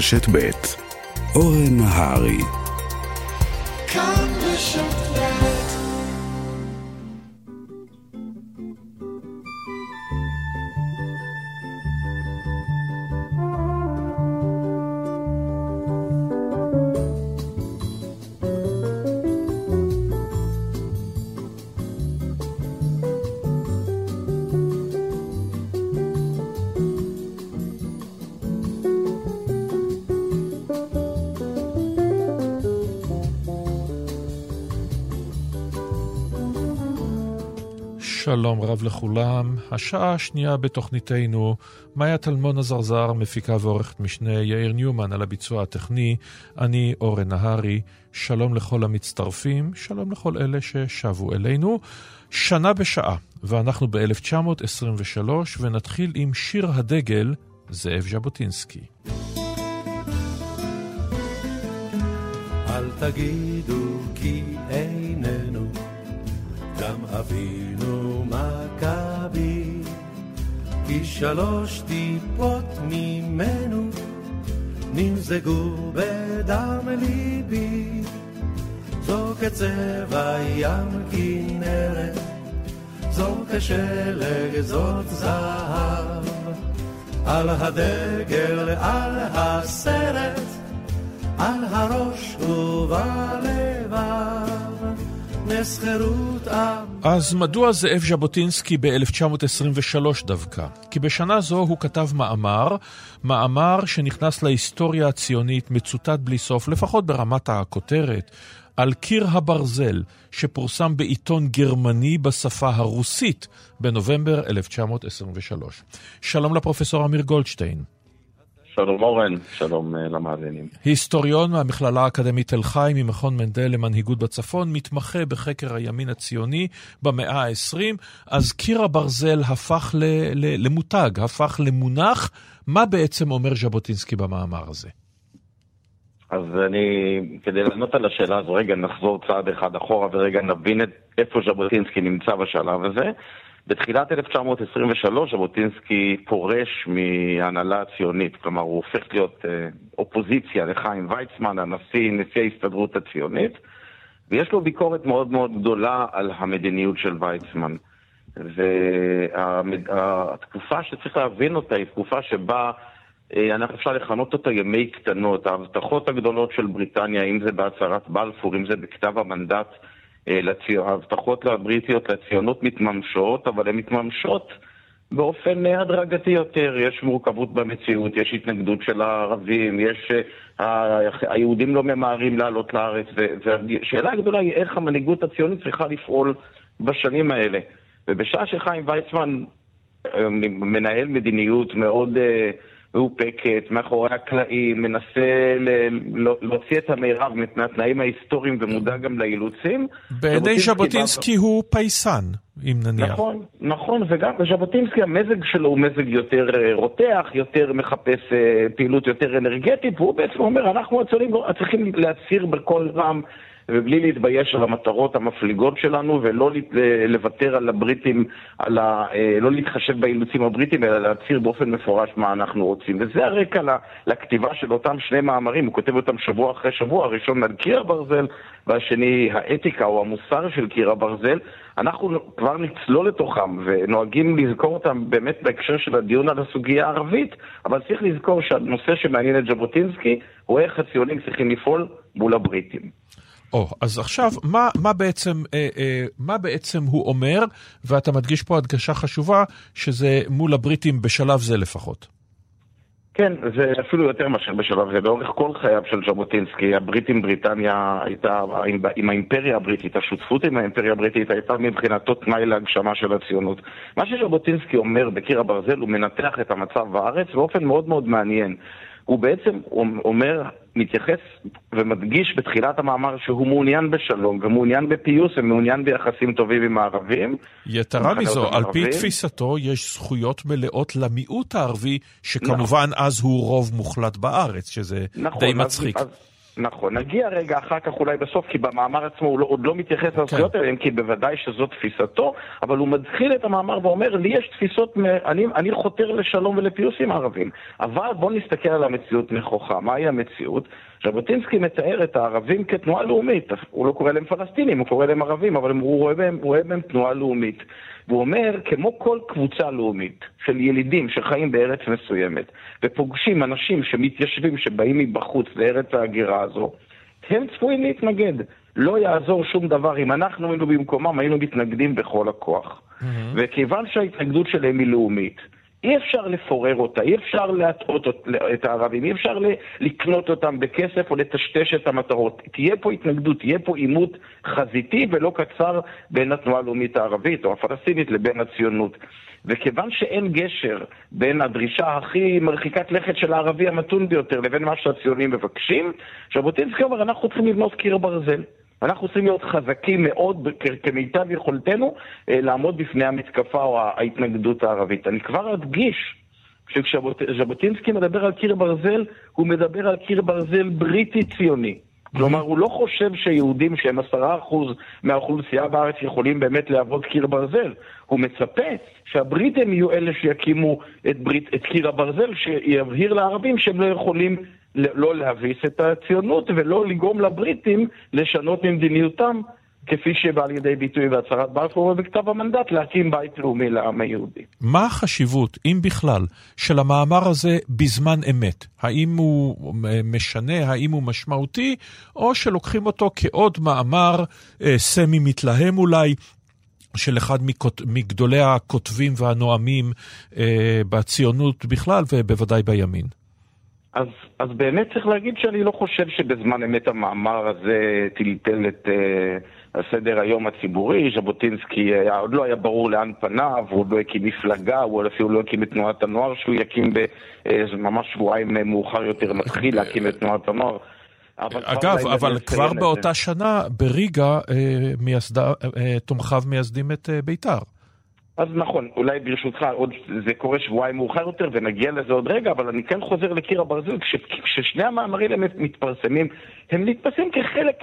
רשת ב' אורן נהרי שלום רב לכולם. השעה השנייה בתוכניתנו, מאיה טלמון הזרזר, מפיקה ועורכת משנה, יאיר ניומן על הביצוע הטכני, אני אורן נהרי. שלום לכל המצטרפים, שלום לכל אלה ששבו אלינו. שנה בשעה, ואנחנו ב-1923, ונתחיל עם שיר הדגל, זאב ז'בוטינסקי. אל תגידו כי איננו גם אבינו מכבי, כי שלוש טיפות ממנו נמזגו בדם ליבי. זו כצבע ים כנרת, זו כשלג, זאת זהב. על הדגל, על הסרט, על הראש ובלבב. אז מדוע זאב ז'בוטינסקי ב-1923 דווקא? כי בשנה זו הוא כתב מאמר, מאמר שנכנס להיסטוריה הציונית מצוטט בלי סוף, לפחות ברמת הכותרת, על קיר הברזל, שפורסם בעיתון גרמני בשפה הרוסית בנובמבר 1923. שלום לפרופסור אמיר גולדשטיין. שלום אורן, שלום uh, למאזינים. היסטוריון מהמכללה האקדמית תל חי ממכון מנדל למנהיגות בצפון, מתמחה בחקר הימין הציוני במאה ה-20, אז קיר הברזל הפך ל- ל- למותג, הפך למונח. מה בעצם אומר ז'בוטינסקי במאמר הזה? אז אני, כדי לענות על השאלה הזו, רגע נחזור צעד אחד אחורה ורגע נבין את איפה ז'בוטינסקי נמצא בשלב הזה. בתחילת 1923 ז'בוטינסקי פורש מההנהלה הציונית, כלומר הוא הופך להיות אה, אופוזיציה לחיים ויצמן, הנשיא, נשיא ההסתדרות הציונית, ויש לו ביקורת מאוד מאוד גדולה על המדיניות של ויצמן. והתקופה שצריך להבין אותה היא תקופה שבה אה, אנחנו אפשר לכנות אותה ימי קטנות, ההבטחות הגדולות של בריטניה, אם זה בהצהרת בלפור, אם זה בכתב המנדט, ההבטחות הבריטיות לציונות מתממשות, אבל הן מתממשות באופן הדרגתי יותר. יש מורכבות במציאות, יש התנגדות של הערבים, יש... אה, היהודים לא ממהרים לעלות לארץ, והשאלה הגדולה היא איך המנהיגות הציונית צריכה לפעול בשנים האלה. ובשעה שחיים ויצמן אה, מנהל מדיניות מאוד... מאופקת, מאחורי הקלעים, מנסה ל- להוציא את המירב מהתנאים ההיסטוריים ומודע גם לאילוצים. בעיני ז'בוטינסקי. הוא פייסן, אם נניח. נכון, נכון, וגם ז'בוטינסקי המזג שלו הוא מזג יותר אה, רותח, יותר מחפש אה, פעילות יותר אנרגטית, והוא בעצם אומר, אנחנו הצולים צריכים להצהיר בקול רם ובלי להתבייש על המטרות המפליגות שלנו ולא לוותר על הבריטים, על ה, אה, לא להתחשב באילוצים הבריטים, אלא להצהיר באופן מפורש מה אנחנו רוצים. וזה הרקע לכתיבה של אותם שני מאמרים, הוא כותב אותם שבוע אחרי שבוע, הראשון על קיר הברזל והשני האתיקה או המוסר של קיר הברזל. אנחנו כבר נצלול לתוכם ונוהגים לזכור אותם באמת בהקשר של הדיון על הסוגיה הערבית, אבל צריך לזכור שהנושא שמעניין את ז'בוטינסקי הוא איך הציונים צריכים לפעול מול הבריטים. או, oh, אז עכשיו, מה, מה, בעצם, אה, אה, מה בעצם הוא אומר, ואתה מדגיש פה הדגשה חשובה, שזה מול הבריטים בשלב זה לפחות. כן, זה אפילו יותר מאשר בשלב זה. לאורך כל חייו של ז'בוטינסקי, הבריטים, בריטניה הייתה, עם, עם האימפריה הבריטית, השותפות עם האימפריה הבריטית הייתה מבחינתו תנאי להגשמה של הציונות. מה שז'בוטינסקי אומר בקיר הברזל, הוא מנתח את המצב בארץ באופן מאוד מאוד מעניין. הוא בעצם אומר, מתייחס ומדגיש בתחילת המאמר שהוא מעוניין בשלום ומעוניין בפיוס ומעוניין ביחסים טובים עם הערבים. יתרה מזו, על פי תפיסתו יש זכויות מלאות למיעוט הערבי, שכמובן נכון. אז הוא רוב מוחלט בארץ, שזה נכון, די מצחיק. אז, אז... נכון, נגיע רגע אחר כך אולי בסוף, כי במאמר עצמו הוא לא, עוד לא מתייחס כן. לזכויות האלה, כי בוודאי שזו תפיסתו, אבל הוא מתחיל את המאמר ואומר, לי יש תפיסות, אני, אני חותר לשלום ולפיוס עם הערבים, אבל בואו נסתכל על המציאות נכוחה. מהי המציאות? ז'בוטינסקי מתאר את הערבים כתנועה לאומית, הוא לא קורא להם פלסטינים, הוא קורא להם ערבים, אבל הוא רואה בהם, הוא רואה בהם תנועה לאומית. והוא אומר, כמו כל קבוצה לאומית של ילידים שחיים בארץ מסוימת ופוגשים אנשים שמתיישבים, שבאים מבחוץ לארץ ההגירה הזו, הם צפויים להתנגד. לא יעזור שום דבר. אם אנחנו היינו במקומם, היינו מתנגדים בכל הכוח. Mm-hmm. וכיוון שההתנגדות שלהם היא לאומית, אי אפשר לפורר אותה, אי אפשר להטעות את הערבים, אי אפשר לקנות אותם בכסף או לטשטש את המטרות. תהיה פה התנגדות, תהיה פה עימות חזיתי ולא קצר בין התנועה הלאומית הערבית או הפלסטינית לבין הציונות. וכיוון שאין גשר בין הדרישה הכי מרחיקת לכת של הערבי המתון ביותר לבין מה שהציונים מבקשים, ז'בוטינסקי אומר, אנחנו צריכים לבנות קיר ברזל. אנחנו צריכים להיות חזקים מאוד כמיטב יכולתנו אה, לעמוד בפני המתקפה או ההתנגדות הערבית. אני כבר אדגיש שכשז'בוטינסקי מדבר על קיר ברזל, הוא מדבר על קיר ברזל בריטי ציוני. כלומר, הוא לא חושב שיהודים שהם עשרה אחוז מהאוכלוסייה בארץ יכולים באמת להוות קיר ברזל. הוא מצפה שהבריטים יהיו אלה שיקימו את, ברית, את קיר הברזל, שיבהיר לערבים שהם לא יכולים לא להביס את הציונות ולא לגרום לבריטים לשנות ממדיניותם כפי שבא לידי ביטוי בהצהרת בלפור ובכתב המנדט להקים בית לאומי לעם היהודי. מה החשיבות, אם בכלל, של המאמר הזה בזמן אמת? האם הוא משנה, האם הוא משמעותי, או שלוקחים אותו כעוד מאמר אה, סמי מתלהם אולי, של אחד מגדולי הכותבים והנואמים אה, בציונות בכלל ובוודאי בימין? אז, אז באמת צריך להגיד שאני לא חושב שבזמן אמת המאמר הזה טלטל את uh, הסדר היום הציבורי. ז'בוטינסקי היה, עוד לא היה ברור לאן פניו, הוא עוד לא הקים מפלגה, הוא אפילו לא הקים את תנועת הנוער שהוא יקים uh, ממש שבועיים מאוחר יותר, מתחיל להקים את תנועת הנוער. אגב, אבל כבר באותה שנה בריגה אה, מייסדה, אה, תומכיו מייסדים את אה, בית"ר. אז נכון, אולי ברשותך, עוד, זה קורה שבועיים מאוחר יותר ונגיע לזה עוד רגע, אבל אני כן חוזר לקיר הברזל, כששני המאמרים האלה מתפרסמים, הם נתפסים כחלק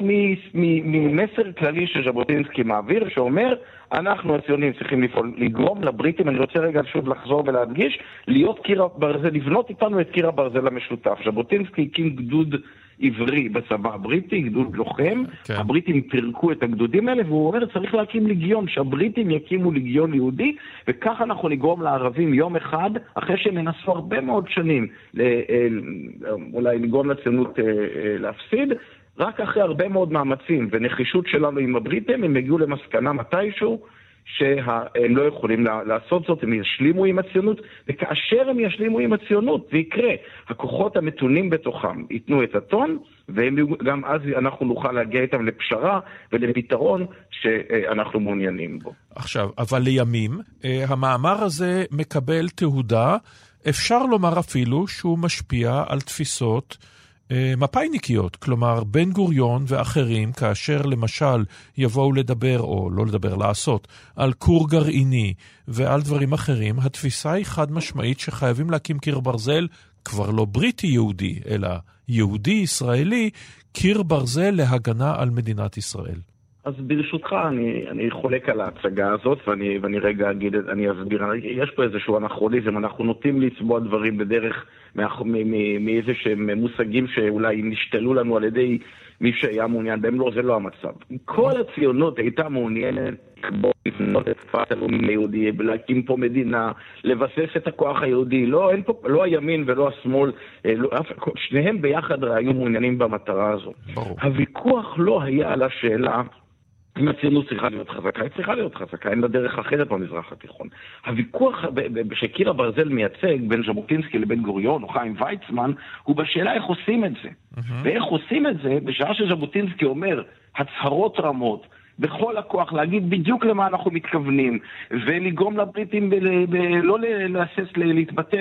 ממסר כללי שז'בוטינסקי מעביר, שאומר, אנחנו הציונים צריכים לפעול, לגרום לבריטים, אני רוצה רגע שוב לחזור ולהדגיש, להיות קיר הברזל, לבנות איתנו את קיר הברזל המשותף. ז'בוטינסקי הקים גדוד עברי בצבא הבריטי, גדוד לוחם. כן. הבריטים פירקו את הגדודים האלה, והוא אומר, צריך להקים ליגיון, שהבריטים יקימו ליגיון יהודי, וככה אנחנו נגרום לערבים יום אחד, אחרי שהם ינסו הרבה מאוד שנים אה, אולי לגרום לציונות אה, אה, להפסיד, רק אחרי הרבה מאוד מאמצים ונחישות שלנו עם הבריטים, הם הגיעו למסקנה מתישהו שהם לא יכולים לעשות זאת, הם ישלימו עם הציונות, וכאשר הם ישלימו עם הציונות, זה יקרה. הכוחות המתונים בתוכם ייתנו את הטון, וגם אז אנחנו נוכל להגיע איתם לפשרה ולפתרון שאנחנו מעוניינים בו. עכשיו, אבל לימים, אה, המאמר הזה מקבל תהודה, אפשר לומר אפילו שהוא משפיע על תפיסות מפא"יניקיות, כלומר בן גוריון ואחרים, כאשר למשל יבואו לדבר, או לא לדבר, לעשות, על כור גרעיני ועל דברים אחרים, התפיסה היא חד משמעית שחייבים להקים קיר ברזל, כבר לא בריטי יהודי, אלא יהודי ישראלי, קיר ברזל להגנה על מדינת ישראל. אז ברשותך, אני, אני חולק על ההצגה הזאת, ואני, ואני רגע אגיד, אני אסביר. יש פה איזשהו אנכרוניזם, אנחנו נוטים לצבוע דברים בדרך מאיזה שהם מושגים שאולי נשתלו לנו על ידי מי שהיה מעוניין בהם. לא, זה לא המצב. כל הציונות הייתה מעוניינת לבנות את תקופת הלאומי היהודי, להקים פה מדינה, לבסס את הכוח היהודי. לא, אין פה, לא הימין ולא השמאל, אה, לא, שניהם ביחד היו מעוניינים במטרה הזו. ברור. הוויכוח לא היה על השאלה אם הציונות צריכה להיות חזקה, היא צריכה להיות חזקה, אין לה דרך אחרת במזרח התיכון. הוויכוח שקיר הברזל מייצג בין ז'בוטינסקי לבין גוריון או חיים ויצמן, הוא בשאלה איך עושים את זה. Mm-hmm. ואיך עושים את זה בשעה שז'בוטינסקי אומר הצהרות רמות, בכל הכוח, להגיד בדיוק למה אנחנו מתכוונים, ולגרום לבריטים ב- ב- לא להסס להתבטא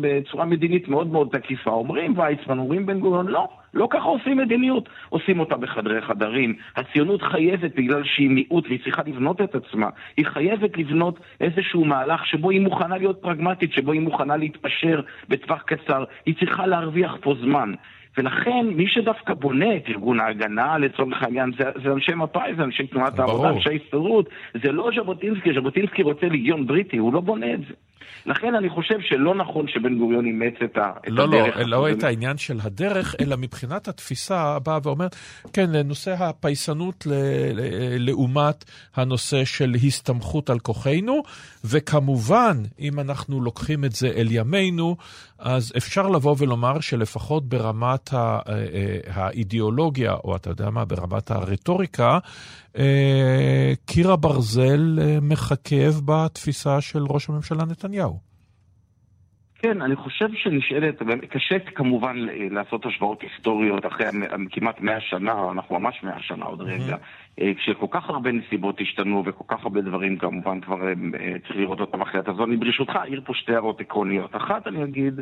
בצורה מדינית מאוד מאוד תקיפה. אומרים ויצמן, אומרים בן גוריון, לא, לא ככה עושים מדיניות. עושים אותה בחדרי חדרים. הציונות חייבת, בגלל שהיא מיעוט והיא צריכה לבנות את עצמה, היא חייבת לבנות איזשהו מהלך שבו היא מוכנה להיות פרגמטית, שבו היא מוכנה להתפשר בטווח קצר. היא צריכה להרוויח פה זמן. ולכן מי שדווקא בונה את ארגון ההגנה לצורך העניין זה, זה אנשי מפא"י, זה אנשי תנועת העבודה, אנשי הסתדרות, זה לא ז'בוטינסקי, ז'בוטינסקי רוצה ליגיון בריטי, הוא לא בונה את זה. לכן אני חושב שלא נכון שבן גוריון אימץ את, ה, את לא, לא הדרך. לא, לא את העניין של הדרך, אלא מבחינת התפיסה באה ואומרת, כן, נושא הפייסנות לעומת הנושא של הסתמכות על כוחנו, וכמובן, אם אנחנו לוקחים את זה אל ימינו, אז אפשר לבוא ולומר שלפחות ברמת אה, אה, האידיאולוגיה, או אתה יודע מה, ברמת הרטוריקה, קיר הברזל מחכב בתפיסה של ראש הממשלה נתניהו. כן, אני חושב שנשאלת, קשה כמובן לעשות השוואות היסטוריות אחרי כמעט מאה שנה, אנחנו ממש מאה שנה עוד רגע, אה, כשכל כך הרבה נסיבות השתנו וכל כך הרבה דברים כמובן כבר אה, צריך לראות אותם אחרת. אז אני ברשותך אעיר פה שתי הערות עקרוניות. אחת, אני אגיד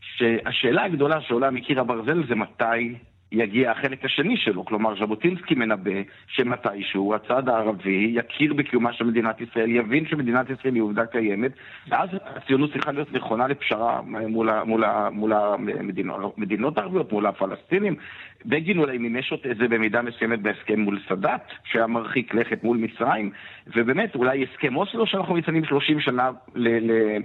שהשאלה הגדולה שעולה מקיר הברזל זה מתי יגיע החלק השני שלו. כלומר, ז'בוטינסקי מנבא שמתישהו הצד הערבי יכיר בקיומה של מדינת ישראל, יבין שמדינת ישראל היא עובדה קיימת, ואז הציונות צריכה להיות נכונה לפשרה מול, מול, מול המדינות הערביות, מול הפלסטינים. בגין אולי מימש את זה במידה מסוימת בהסכם מול סאדאת, שהיה מרחיק לכת מול מצרים, ובאמת, אולי הסכם אוסלו שאנחנו מציינים 30 שנה ל... ל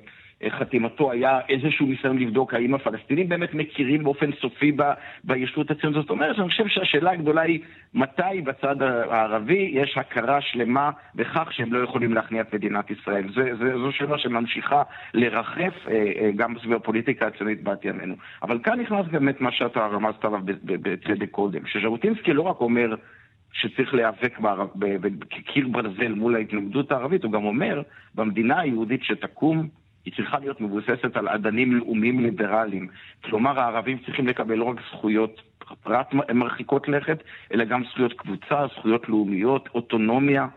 חתימתו היה איזשהו ניסיון לבדוק האם הפלסטינים באמת מכירים באופן סופי ב, בישות הציונות. זאת אומרת, אני חושב שהשאלה הגדולה היא מתי בצד הערבי יש הכרה שלמה בכך שהם לא יכולים להכניע את מדינת ישראל. זה, זה, זו שאלה שממשיכה לרחף אה, אה, גם סביב הפוליטיקה הציונית בת ימינו. אבל כאן נכנס באמת מה שאתה רמזת עליו בצדק קודם, שז'בוטינסקי לא רק אומר שצריך להיאבק כקיר ברזל מול ההתנגדות הערבית, הוא גם אומר, במדינה היהודית שתקום, היא צריכה להיות מבוססת על אדנים לאומיים ליברליים. כלומר, הערבים צריכים לקבל לא רק זכויות פרט מרחיקות לכת, אלא גם זכויות קבוצה, זכויות לאומיות, אוטונומיה.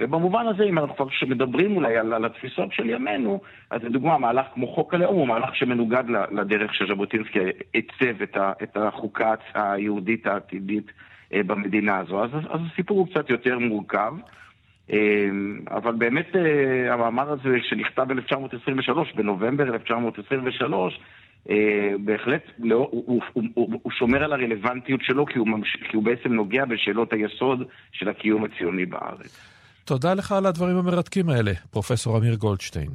ובמובן הזה, אם אנחנו כבר מדברים אולי על, על התפיסות של ימינו, אז לדוגמה, מהלך כמו חוק הלאום הוא מהלך שמנוגד לדרך שז'בוטינסקי עיצב את, את החוקה היהודית העתידית אה, במדינה הזו. אז, אז הסיפור הוא קצת יותר מורכב. אמ, אבל באמת אה, המאמר הזה שנכתב ב-1923, בנובמבר 1923, אה, בהחלט לא, הוא, הוא, הוא, הוא שומר על הרלוונטיות שלו כי הוא, ממש, כי הוא בעצם נוגע בשאלות היסוד של הקיום הציוני בארץ. תודה לך על הדברים המרתקים האלה, פרופסור אמיר גולדשטיין.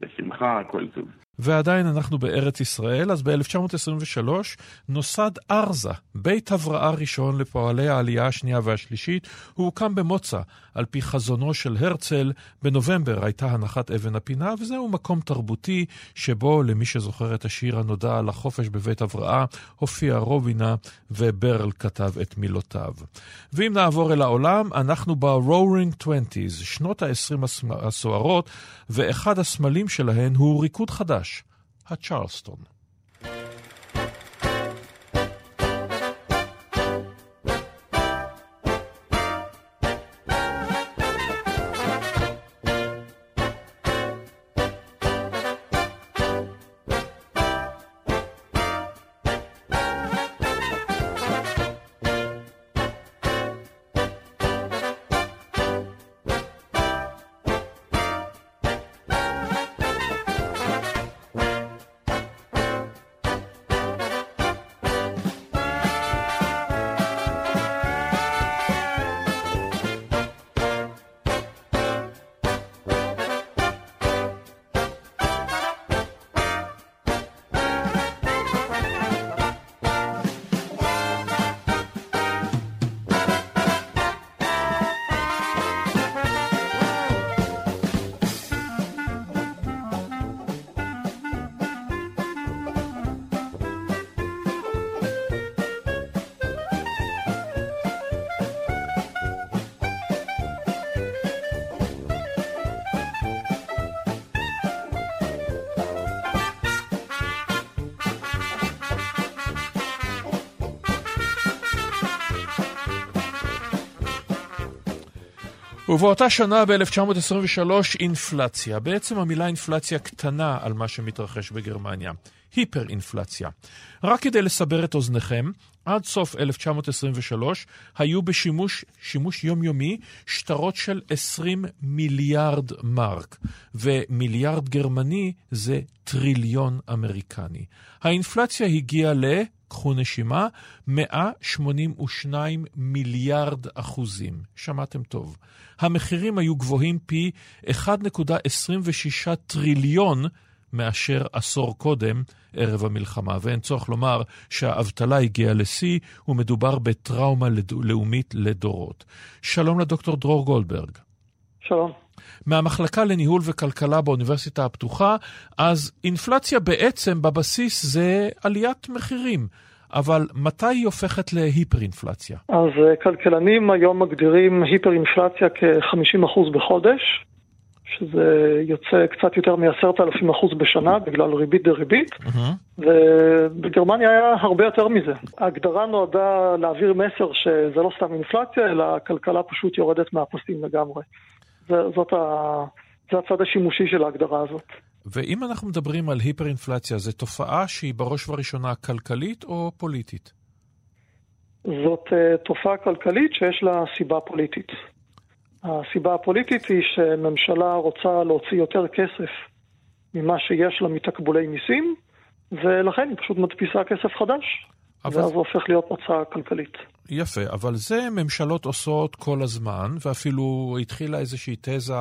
בשמחה, כל טוב. ועדיין אנחנו בארץ ישראל, אז ב-1923 נוסד ארזה, בית הבראה ראשון לפועלי העלייה השנייה והשלישית, הוא הוקם במוצא, על פי חזונו של הרצל. בנובמבר הייתה הנחת אבן הפינה, וזהו מקום תרבותי שבו, למי שזוכר את השיר הנודע על החופש בבית הבראה, הופיע רובינה וברל כתב את מילותיו. ואם נעבור אל העולם, אנחנו ב-Roaring Twenties, שנות ה-20 הסוערות, ואחד הסמלים שלהן הוא ריקוד חדש, at Charleston. ובאותה שנה, ב-1923, אינפלציה. בעצם המילה אינפלציה קטנה על מה שמתרחש בגרמניה. היפר-אינפלציה. רק כדי לסבר את אוזניכם, עד סוף 1923 היו בשימוש שימוש יומיומי שטרות של 20 מיליארד מרק, ומיליארד גרמני זה טריליון אמריקני. האינפלציה הגיעה ל... קחו נשימה, 182 מיליארד אחוזים. שמעתם טוב. המחירים היו גבוהים פי 1.26 טריליון מאשר עשור קודם, ערב המלחמה. ואין צורך לומר שהאבטלה הגיעה לשיא, ומדובר בטראומה לאומית לדורות. שלום לדוקטור דרור גולדברג. שלום. מהמחלקה לניהול וכלכלה באוניברסיטה הפתוחה, אז אינפלציה בעצם בבסיס זה עליית מחירים. אבל מתי היא הופכת להיפר-אינפלציה? אז אה, כלכלנים היום מגדירים היפר-אינפלציה כ-50% בחודש, שזה יוצא קצת יותר מ-10,000 אחוז בשנה בגלל ריבית דריבית, Mm-hmm. ובגרמניה היה הרבה יותר מזה. ההגדרה נועדה להעביר מסר שזה לא סתם אינפלציה, אלא הכלכלה פשוט יורדת מהפסים לגמרי. זה, זאת ה... זה הצד השימושי של ההגדרה הזאת. ואם אנחנו מדברים על היפר-אינפלציה, זו תופעה שהיא בראש ובראשונה כלכלית או פוליטית? זאת uh, תופעה כלכלית שיש לה סיבה פוליטית. הסיבה הפוליטית היא שממשלה רוצה להוציא יותר כסף ממה שיש לה מתקבולי מיסים, ולכן היא פשוט מדפיסה כסף חדש, אבל- ואז זה הופך להיות הצעה כלכלית. יפה, אבל זה ממשלות עושות כל הזמן, ואפילו התחילה איזושהי תזה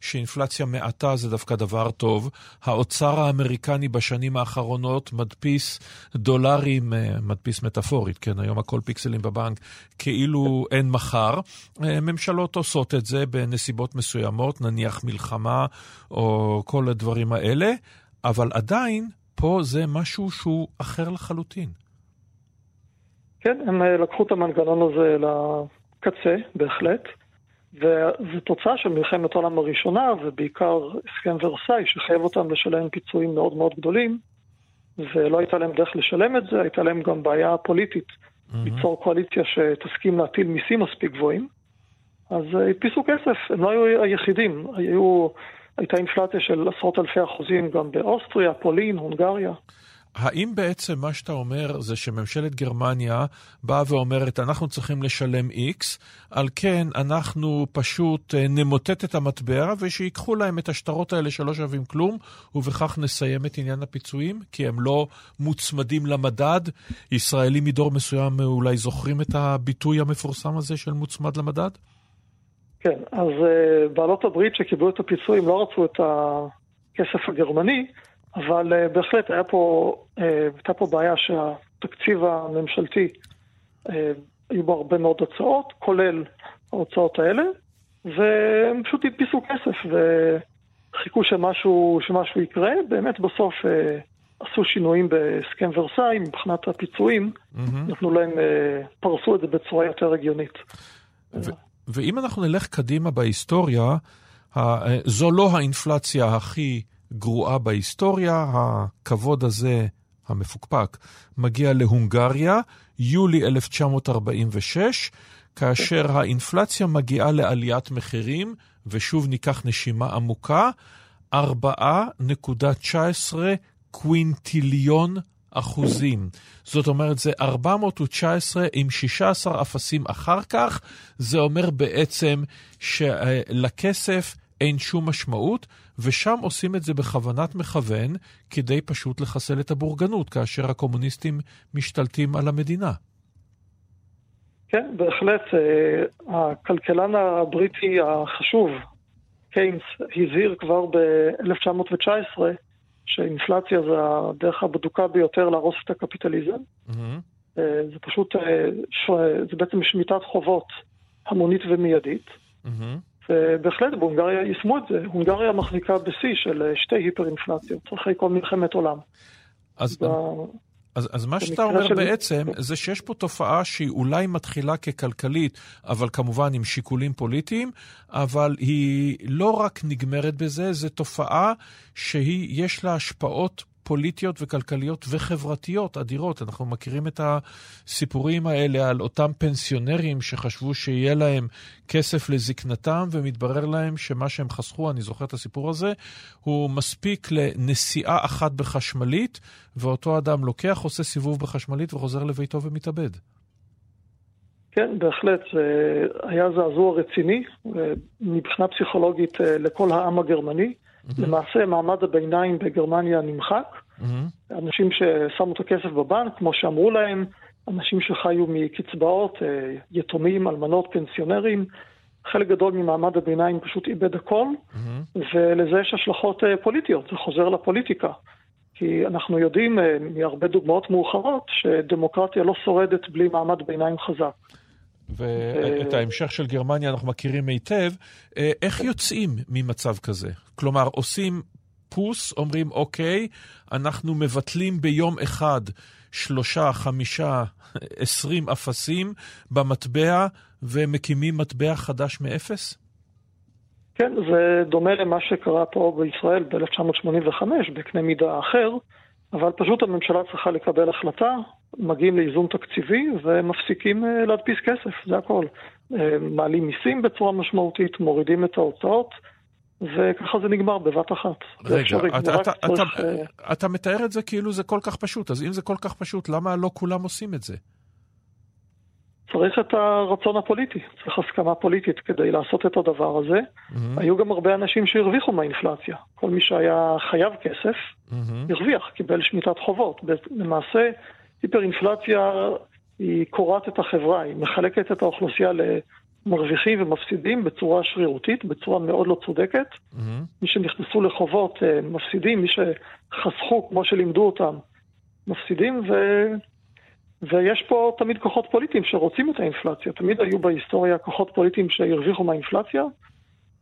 שאינפלציה מעטה זה דווקא דבר טוב. האוצר האמריקני בשנים האחרונות מדפיס דולרים, אה, מדפיס מטאפורית, כן, היום הכל פיקסלים בבנק, כאילו אין מחר. אה, ממשלות עושות את זה בנסיבות מסוימות, נניח מלחמה או כל הדברים האלה, אבל עדיין, פה זה משהו שהוא אחר לחלוטין. כן, הם אה, לקחו את המנגנון הזה לקצה, בהחלט, וזו תוצאה של מלחמת העולם הראשונה, ובעיקר הסכם ורסאי, שחייב אותם לשלם פיצויים מאוד מאוד גדולים, ולא הייתה להם דרך לשלם את זה, הייתה להם גם בעיה פוליטית, ליצור קואליציה שתסכים להטיל מיסים מספיק גבוהים. אז אה, הדפיסו כסף, הם לא היו היחידים, היו, הייתה אינפלציה של עשרות אלפי אחוזים גם באוסטריה, פולין, הונגריה. האם בעצם מה שאתה אומר זה שממשלת גרמניה באה ואומרת, אנחנו צריכים לשלם X, על כן אנחנו פשוט אה, נמוטט את המטבע ושיקחו להם את השטרות האלה שלא שווים כלום, ובכך נסיים את עניין הפיצויים, כי הם לא מוצמדים למדד. ישראלים מדור מסוים אולי זוכרים את הביטוי המפורסם הזה של מוצמד למדד? כן, אז uh, בעלות הברית שקיבלו את הפיצויים לא רצו את הכסף הגרמני, אבל uh, בהחלט היה פה, uh, הייתה פה בעיה שהתקציב הממשלתי, uh, היו בו הרבה מאוד הוצאות, כולל ההוצאות האלה, והם פשוט הדפיסו כסף וחיכו שמשהו, שמשהו יקרה. באמת בסוף uh, עשו שינויים בהסכם ורסאי מבחינת הפיצויים, נתנו להם, uh, פרסו את זה בצורה יותר הגיונית. ו- ואם אנחנו נלך קדימה בהיסטוריה, זו לא האינפלציה הכי גרועה בהיסטוריה, הכבוד הזה, המפוקפק, מגיע להונגריה, יולי 1946, כאשר האינפלציה מגיעה לעליית מחירים, ושוב ניקח נשימה עמוקה, 4.19 קווינטיליון אחוזים. זאת אומרת, זה 419 עם 16 אפסים אחר כך. זה אומר בעצם שלכסף אין שום משמעות, ושם עושים את זה בכוונת מכוון, כדי פשוט לחסל את הבורגנות, כאשר הקומוניסטים משתלטים על המדינה. כן, בהחלט. הכלכלן הבריטי החשוב, קיינס, הזהיר כבר ב-1919 שאינפלציה זה הדרך הבדוקה ביותר להרוס את הקפיטליזם. Mm-hmm. זה פשוט, זה בעצם שמיטת חובות המונית ומיידית. Mm-hmm. ובהחלט בהונגריה יישמו את זה. הונגריה מחזיקה בשיא של שתי היפר-אינפלציות, אחרי כל מלחמת עולם. אז, ב... אז, אז מה שאתה אומר של... בעצם, זה שיש פה תופעה שהיא אולי מתחילה ככלכלית, אבל כמובן עם שיקולים פוליטיים, אבל היא לא רק נגמרת בזה, זו תופעה שיש לה השפעות פוליטיות וכלכליות וחברתיות אדירות. אנחנו מכירים את הסיפורים האלה על אותם פנסיונרים שחשבו שיהיה להם כסף לזקנתם, ומתברר להם שמה שהם חסכו, אני זוכר את הסיפור הזה, הוא מספיק לנסיעה אחת בחשמלית, ואותו אדם לוקח, עושה סיבוב בחשמלית וחוזר לביתו ומתאבד. כן, בהחלט. זה היה זעזוע רציני מבחינה פסיכולוגית לכל העם הגרמני. Mm-hmm. למעשה מעמד הביניים בגרמניה נמחק. Mm-hmm. אנשים ששמו את הכסף בבנק, כמו שאמרו להם, אנשים שחיו מקצבאות, יתומים, אלמנות, פנסיונרים. חלק גדול ממעמד הביניים פשוט איבד הכל, mm-hmm. ולזה יש השלכות פוליטיות, זה חוזר לפוליטיקה. כי אנחנו יודעים מהרבה דוגמאות מאוחרות שדמוקרטיה לא שורדת בלי מעמד ביניים חזק. ואת ההמשך של גרמניה אנחנו מכירים היטב. איך יוצאים ממצב כזה? כלומר, עושים פוס, אומרים, אוקיי, אנחנו מבטלים ביום אחד שלושה, חמישה, עשרים אפסים במטבע ומקימים מטבע חדש מאפס? כן, זה דומה למה שקרה פה בישראל ב-1985, בקנה מידה אחר, אבל פשוט הממשלה צריכה לקבל החלטה, מגיעים לאיזון תקציבי ומפסיקים אה, להדפיס כסף, זה הכל. אה, מעלים מיסים בצורה משמעותית, מורידים את ההוצאות. וככה זה נגמר בבת אחת. רגע, אתה, אתה, אתה, צריך, אתה, אתה מתאר את זה כאילו זה כל כך פשוט, אז אם זה כל כך פשוט, למה לא כולם עושים את זה? צריך את הרצון הפוליטי, צריך הסכמה פוליטית כדי לעשות את הדבר הזה. Mm-hmm. היו גם הרבה אנשים שהרוויחו מהאינפלציה. כל מי שהיה חייב כסף, mm-hmm. הרוויח, קיבל שמיטת חובות. למעשה, היפר-אינפלציה היא קורעת את החברה, היא מחלקת את האוכלוסייה למרוויחים ומפסידים בצורה שרירותית, בצורה מאוד לא צודקת. Mm-hmm. מי שנכנסו לחובות אה, מפסידים, מי שחסכו, כמו שלימדו אותם, מפסידים, ו... ויש פה תמיד כוחות פוליטיים שרוצים את האינפלציה. תמיד היו בהיסטוריה כוחות פוליטיים שהרוויחו מהאינפלציה,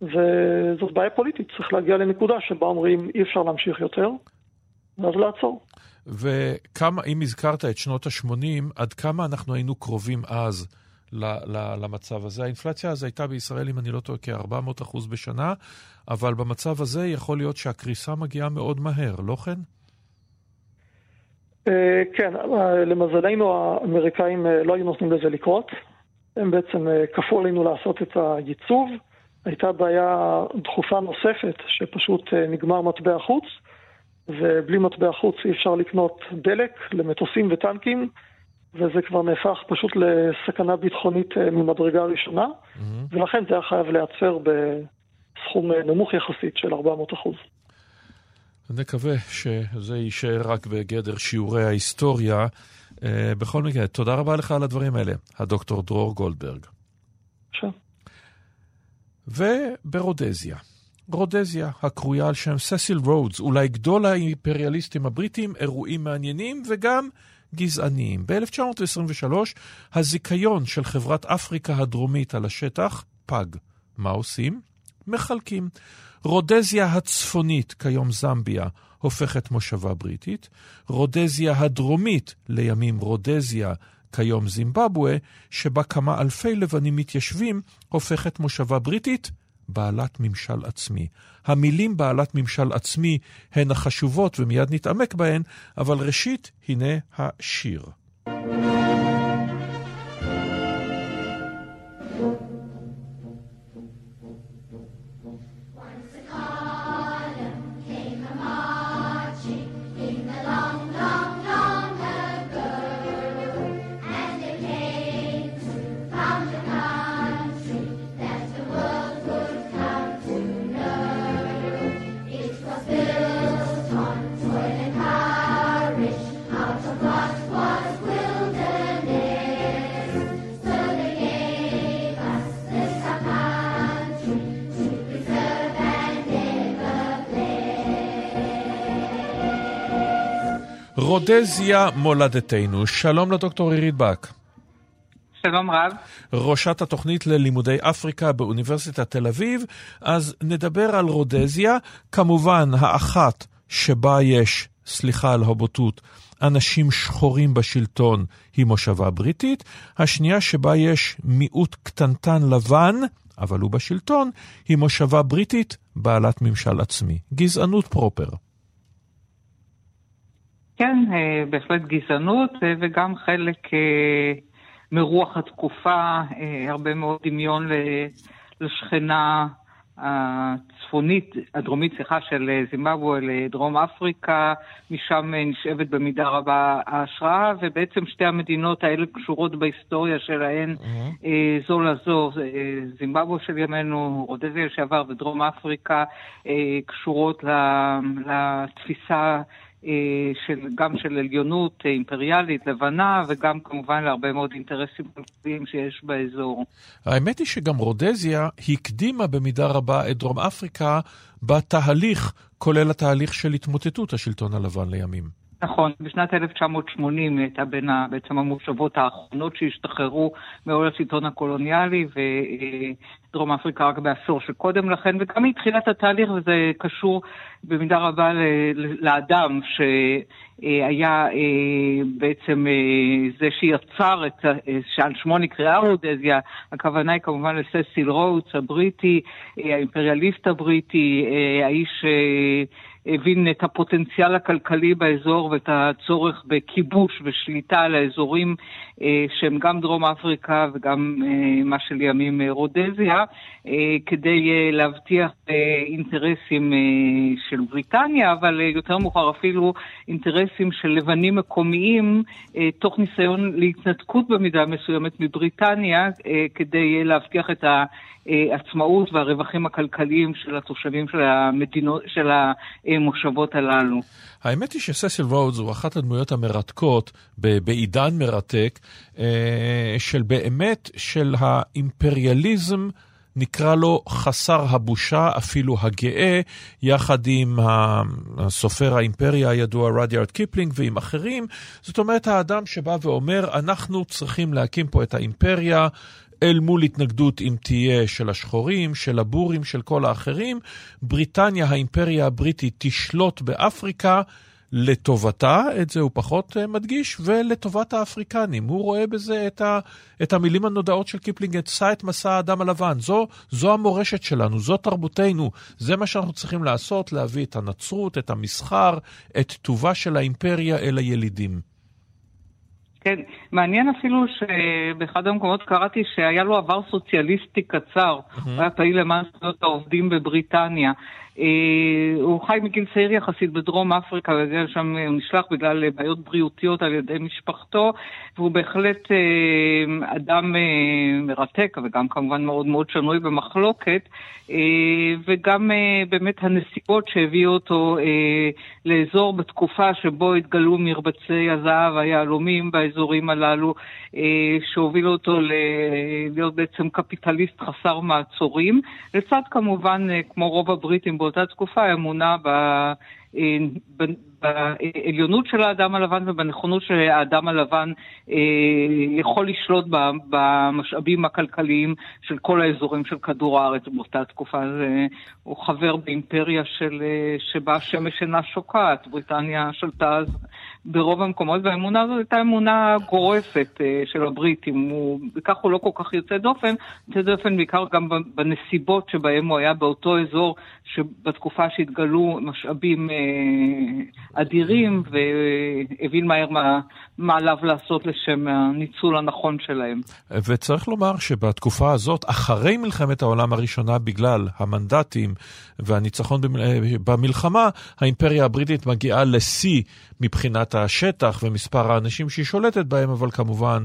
וזאת בעיה פוליטית. צריך להגיע לנקודה שבה אומרים אי אפשר להמשיך יותר, ואז לעצור. וכמה, אם הזכרת את שנות ה-80, עד כמה אנחנו היינו קרובים אז למצב הזה? האינפלציה אז הייתה בישראל, אם אני לא טועה, כ-400 אחוז בשנה, אבל במצב הזה יכול להיות שהקריסה מגיעה מאוד מהר, לא כן? אה, כן, אה, למזלנו האמריקאים אה, לא היו נותנים לזה לקרות. הם בעצם כפו עלינו לעשות את הייצוב. הייתה בעיה דחופה נוספת, שפשוט נגמר מטבע חוץ, ובלי מטבע חוץ אי אפשר לקנות דלק למטוסים וטנקים, וזה כבר נהפך פשוט לסכנה ביטחונית ממדרגה ראשונה, mm-hmm. ולכן זה היה חייב להיעצר בסכום נמוך יחסית של 400 אחוז. נקווה שזה יישאר רק בגדר שיעורי ההיסטוריה. Uh, בכל מקרה, תודה רבה לך על הדברים האלה, הדוקטור דרור גולדברג. עכשיו. וברודזיה. רודזיה, הקרויה על שם ססיל רודס, אולי גדול האימפריאליסטים הבריטים, אירועים מעניינים וגם גזעניים. ב-1923 הזיכיון של חברת אפריקה הדרומית על השטח פג. מה עושים? מחלקים. רודזיה הצפונית, כיום זמביה, הופכת מושבה בריטית, רודזיה הדרומית, לימים רודזיה, כיום זימבבואה, שבה כמה אלפי לבנים מתיישבים, הופכת מושבה בריטית, בעלת ממשל עצמי. המילים בעלת ממשל עצמי הן החשובות ומיד נתעמק בהן, אבל ראשית, הנה השיר. רודזיה מולדתנו. שלום לדוקטור עירית בק. שלום רב. ראשת התוכנית ללימודי אפריקה באוניברסיטת תל אביב. אז נדבר על רודזיה, כמובן האחת שבה יש, סליחה על הבוטות, אנשים שחורים בשלטון היא מושבה בריטית, השנייה שבה יש מיעוט קטנטן לבן, אבל הוא בשלטון, היא מושבה בריטית בעלת ממשל עצמי. גזענות פרופר. כן, אה, בהחלט גזענות אה, וגם חלק אה, מרוח התקופה, הרבה מאוד דמיון לשכנה הצפונית, הדרומית, סליחה, של זימבבואה לדרום אפריקה, משם נשאבת במידה רבה ההשראה, ובעצם שתי המדינות האלה קשורות בהיסטוריה שלהן mm-hmm. זו לזו. זימבבואה של ימינו, רודזיה לשעבר ודרום אפריקה קשורות לתפיסה של, גם של עליונות אה, אימפריאלית לבנה, וגם כמובן להרבה מאוד אינטרסים פוליטיים שיש באזור. האמת היא שגם רודזיה הקדימה במידה רבה את דרום אפריקה בתהליך, כולל התהליך של התמוטטות השלטון הלבן לימים. נכון, בשנת 1980 היא הייתה בין בעצם המושבות האחרונות שהשתחררו מעול השלטון הקולוניאלי, ודרום אפריקה רק בעשור שקודם לכן, וגם את התהליך, וזה קשור במידה רבה לאדם שהיה אה, בעצם אה, זה שיצר את, שעל שמו נקראה רודזיה, הכוונה היא כמובן לססיל רוטס הבריטי, אה, האימפריאליסט הבריטי, האיש הבין את הפוטנציאל הכלכלי באזור ואת הצורך בכיבוש ושליטה על האזורים אה, שהם גם דרום אפריקה וגם אה, מה שלימים אה, רודזיה, כדי להבטיח אינטרסים של בריטניה, אבל יותר מאוחר אפילו אינטרסים של לבנים מקומיים, תוך ניסיון להתנתקות במידה מסוימת מבריטניה, כדי להבטיח את העצמאות והרווחים הכלכליים של התושבים של, המדינות, של המושבות הללו. האמת היא שססיל רודס הוא אחת הדמויות המרתקות בעידן מרתק, אה, של באמת, של האימפריאליזם. נקרא לו חסר הבושה, אפילו הגאה, יחד עם סופר האימפריה הידוע רדיארד קיפלינג ועם אחרים. זאת אומרת, האדם שבא ואומר, אנחנו צריכים להקים פה את האימפריה, אל מול התנגדות אם תהיה של השחורים, של הבורים, של כל האחרים. בריטניה, האימפריה הבריטית, תשלוט באפריקה. לטובתה, את זה הוא פחות uh, מדגיש, ולטובת האפריקנים. הוא רואה בזה את, ה, את המילים הנודעות של קיפלינג, את את מסע האדם הלבן. זו, זו המורשת שלנו, זו תרבותנו, זה מה שאנחנו צריכים לעשות, להביא את הנצרות, את המסחר, את טובה של האימפריה אל הילידים. כן, מעניין אפילו שבאחד המקומות קראתי שהיה לו עבר סוציאליסטי קצר, mm-hmm. הוא היה פעיל למען זכויות העובדים בבריטניה. אה, הוא חי מגיל צעיר יחסית בדרום אפריקה, לשם, הוא נשלח בגלל בעיות בריאותיות על ידי משפחתו, והוא בהחלט אה, אדם אה, מרתק, וגם כמובן מאוד מאוד שנוי במחלוקת, וגם באמת הנסיבות שהביאו אותו לאזור בתקופה שבו התגלו מרבצי הזהב, היהלומים באזורים הללו, שהובילו אותו להיות בעצם קפיטליסט חסר מעצורים, לצד כמובן, כמו רוב הבריטים באותה תקופה אמונה ב... בעליונות של האדם הלבן ובנכונות שהאדם הלבן אה, יכול לשלוט במשאבים הכלכליים של כל האזורים של כדור הארץ באותה תקופה. זה, הוא חבר באימפריה של, אה, שבה השמש אינה שוקעת, בריטניה שלטה אז ברוב המקומות, והאמונה הזאת הייתה אמונה גורפת אה, של הבריטים, וכך הוא לא כל כך יוצא דופן, יוצא דופן בעיקר גם בנסיבות שבהם הוא היה באותו אזור, שבתקופה שהתגלו משאבים אדירים, והבין מהר מה, מה עליו לעשות לשם הניצול הנכון שלהם. וצריך לומר שבתקופה הזאת, אחרי מלחמת העולם הראשונה, בגלל המנדטים והניצחון במלחמה, האימפריה הבריטית מגיעה לשיא מבחינת השטח ומספר האנשים שהיא שולטת בהם, אבל כמובן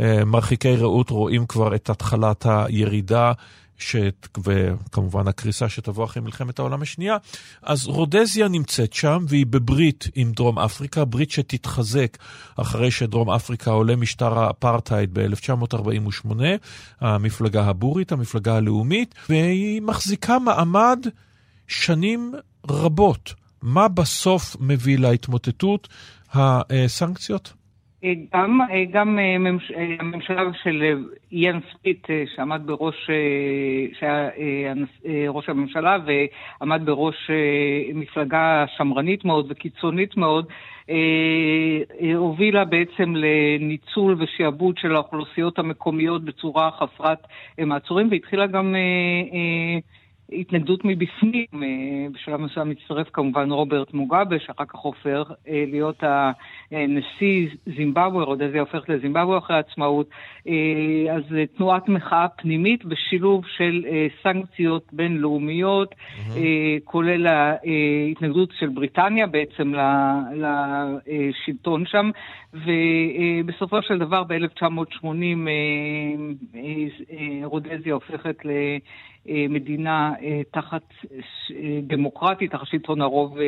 אה, מרחיקי ראות רואים כבר את התחלת הירידה. ש... וכמובן הקריסה שתבוא אחרי מלחמת העולם השנייה. אז רודזיה נמצאת שם, והיא בברית עם דרום אפריקה, ברית שתתחזק אחרי שדרום אפריקה עולה משטר האפרטהייד ב-1948, המפלגה הבורית, המפלגה הלאומית, והיא מחזיקה מעמד שנים רבות. מה בסוף מביא להתמוטטות הסנקציות? גם, גם ממש, הממשלה של איין ספיט, שעמד בראש, שהיה ראש הממשלה ועמד בראש מפלגה שמרנית מאוד וקיצונית מאוד, הובילה בעצם לניצול ושעבוד של האוכלוסיות המקומיות בצורה חסרת מעצורים והתחילה גם התנגדות מבפנים, אה, בשלב מסוים מצטרף כמובן רוברט מוגאבה, שאחר כך הופך אה, להיות הנשיא זימבבואה, רודזיה הופכת לזימבבואה אחרי העצמאות, אה, אז תנועת מחאה פנימית בשילוב של סנקציות בינלאומיות, mm-hmm. כולל ההתנגדות של בריטניה בעצם לשלטון שם, ובסופו של דבר ב-1980 רודזיה הופכת ל... מדינה אה, תחת אה, דמוקרטית, תחת שלטון הרוב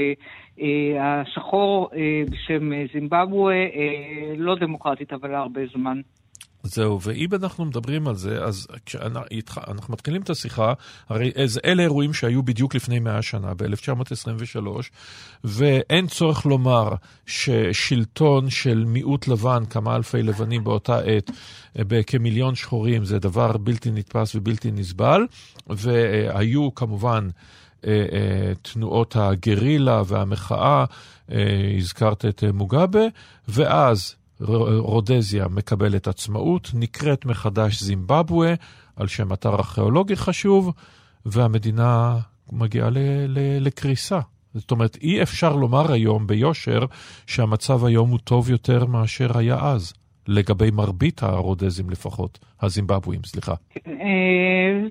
אה, השחור בשם זימבבואה, לא דמוקרטית אבל הרבה זמן. זהו, ואם אנחנו מדברים על זה, אז כשאנחנו מתחילים את השיחה, הרי אלה אירועים שהיו בדיוק לפני 100 שנה, ב-1923, ואין צורך לומר ששלטון של מיעוט לבן, כמה אלפי לבנים באותה עת, בכמיליון שחורים, זה דבר בלתי נתפס ובלתי נסבל, והיו כמובן... אה, אה, תנועות הגרילה והמחאה, אה, הזכרת את מוגאבה, ואז רודזיה מקבלת עצמאות, נקראת מחדש זימבבואה על שם אתר ארכיאולוגי חשוב, והמדינה מגיעה לקריסה. זאת אומרת, אי אפשר לומר היום ביושר שהמצב היום הוא טוב יותר מאשר היה אז. לגבי מרבית הרודזים לפחות, הזימבבואים, סליחה. אה,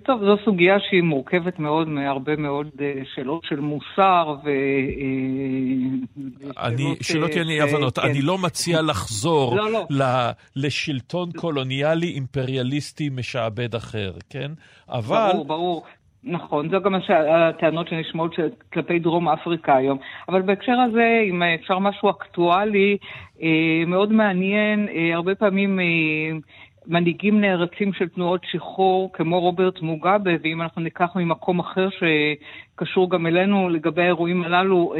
טוב, זו סוגיה שהיא מורכבת מאוד מהרבה מאוד אה, שאלות של מוסר ו... אה, אני, שלא תהיה לי הבנות, כן. אני לא מציע לחזור לא, לא. לשלטון קולוניאלי אימפריאליסטי משעבד אחר, כן? אבל... ברור, ברור. נכון, זו גם הטענות שנשמעות כלפי דרום אפריקה היום. אבל בהקשר הזה, אם אפשר משהו אקטואלי, אה, מאוד מעניין, אה, הרבה פעמים אה, מנהיגים נערצים של תנועות שחרור כמו רוברט מוגאבה, ואם אנחנו ניקח ממקום אחר שקשור גם אלינו לגבי האירועים הללו,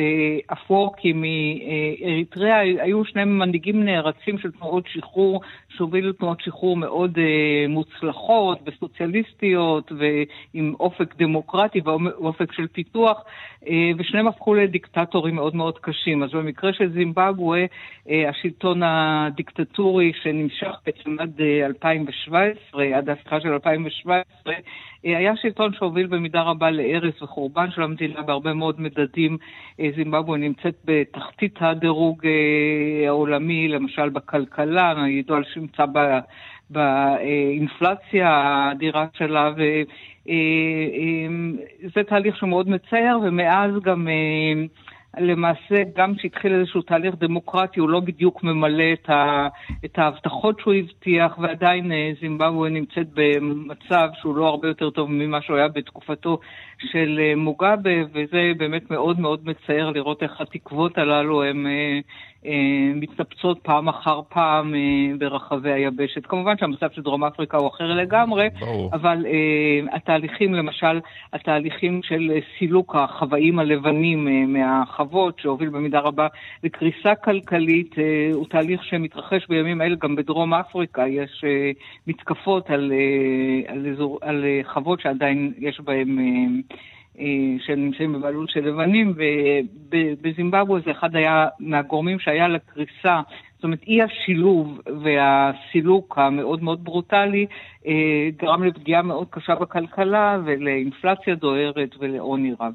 אפורקי מאריתריאה, היו שני מנהיגים נערצים של תנועות שחרור שהובילו תנועות שחרור מאוד מוצלחות וסוציאליסטיות ועם אופק דמוקרטי ואופק של פיתוח, ושניהם הפכו לדיקטטורים מאוד מאוד קשים. אז במקרה של זימבבואה, השלטון הדיקטטורי שנמשך בעצם עד 2017, עד ההפיכה של 2017, היה שלטון שהוביל במידה רבה להרס וחורבן של המדינה בהרבה מאוד מדדים. זימבבואה נמצאת בתחתית הדירוג העולמי, למשל בכלכלה, ידוע שנמצא באינפלציה האדירה שלה, וזה תהליך שמאוד מצער, ומאז גם... למעשה, גם כשהתחיל איזשהו תהליך דמוקרטי, הוא לא בדיוק ממלא את, ה, את ההבטחות שהוא הבטיח, ועדיין אה, זימבבואה נמצאת במצב שהוא לא הרבה יותר טוב ממה שהוא היה בתקופתו של אה, מוגאבה, וזה באמת מאוד מאוד מצער לראות איך התקוות הללו הן אה, אה, מתנפצות פעם אחר פעם אה, ברחבי היבשת. כמובן שהמצב של דרום אפריקה הוא אחר לגמרי, ברור. אבל אה, התהליכים, למשל, התהליכים של סילוק החוואים הלבנים מהחוות, שהוביל במידה רבה לקריסה כלכלית, הוא תהליך שמתרחש בימים אלה גם בדרום אפריקה. יש מתקפות על, על, אזור, על חוות שעדיין יש בהן... אה, שנמצאים בבעלות של לבנים, ובזימבבואה זה אחד היה מהגורמים שהיה לקריסה, זאת אומרת אי השילוב והסילוק המאוד מאוד ברוטלי אה, גרם לפגיעה מאוד קשה בכלכלה ולאינפלציה דוהרת ולעוני רב.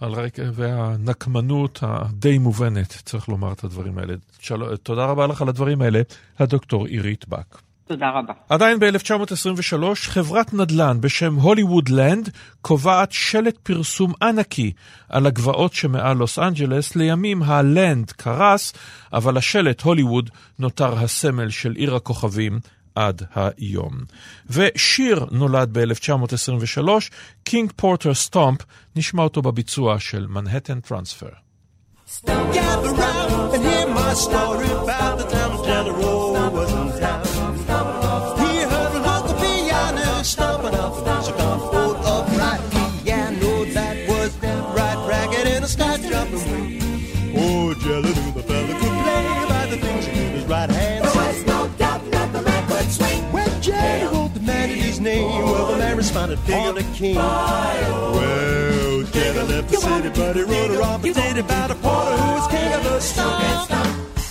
על רקע, והנקמנות הדי מובנת, צריך לומר את הדברים האלה. של... תודה רבה לך על הדברים האלה, הדוקטור עירית בק. תודה רבה. עדיין ב-1923, חברת נדל"ן בשם הוליווד לנד קובעת שלט פרסום ענקי על הגבעות שמעל לוס אנג'לס. לימים הלנד קרס, אבל השלט הוליווד נותר הסמל של עיר הכוכבים עד היום. ושיר נולד ב-1923, King Porter Stomp, נשמע אותו בביצוע של מנהטן טרנספר. Gather round and hear my story about the time Jelly Roll was in town. Responded, Figure the king. Well, Jenna left the city, but he wrote a romp ditty about a porter who was king of the storm.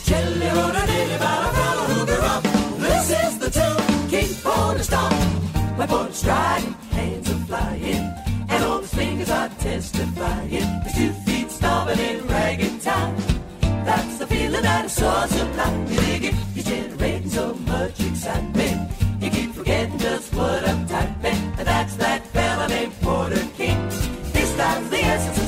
Jelly wrote a ditty about a fellow who grew up. This is the tune, King Porter Stomp. My porter striding, hands are flying, and all his fingers are testifying. His two feet in ragged time. That's the feeling that is so sublime. You dig it, you're generating so much excitement. Keep forgetting just what I'm typing. And that's that fella named Porter King. This time's the essence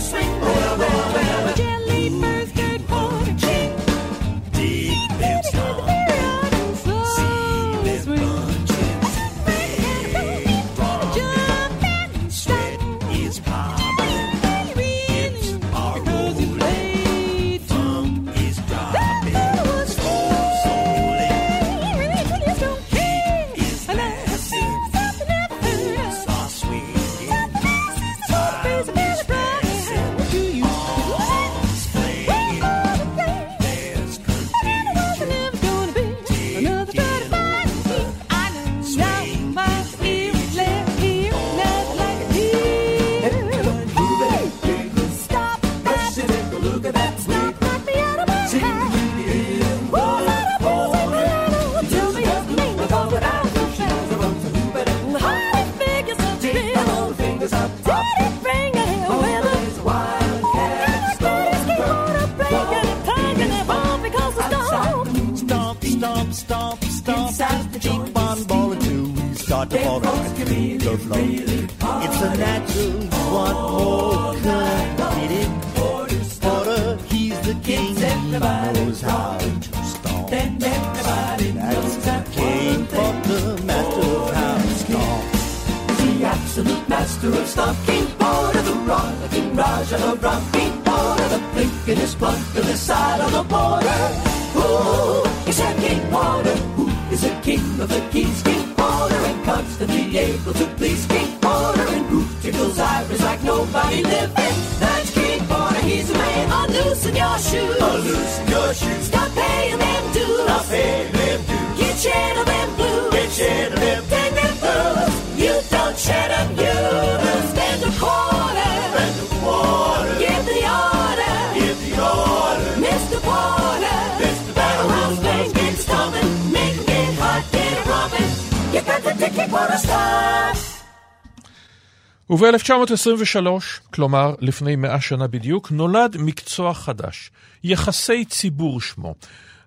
וב-1923, כלומר לפני מאה שנה בדיוק, נולד מקצוע חדש, יחסי ציבור שמו.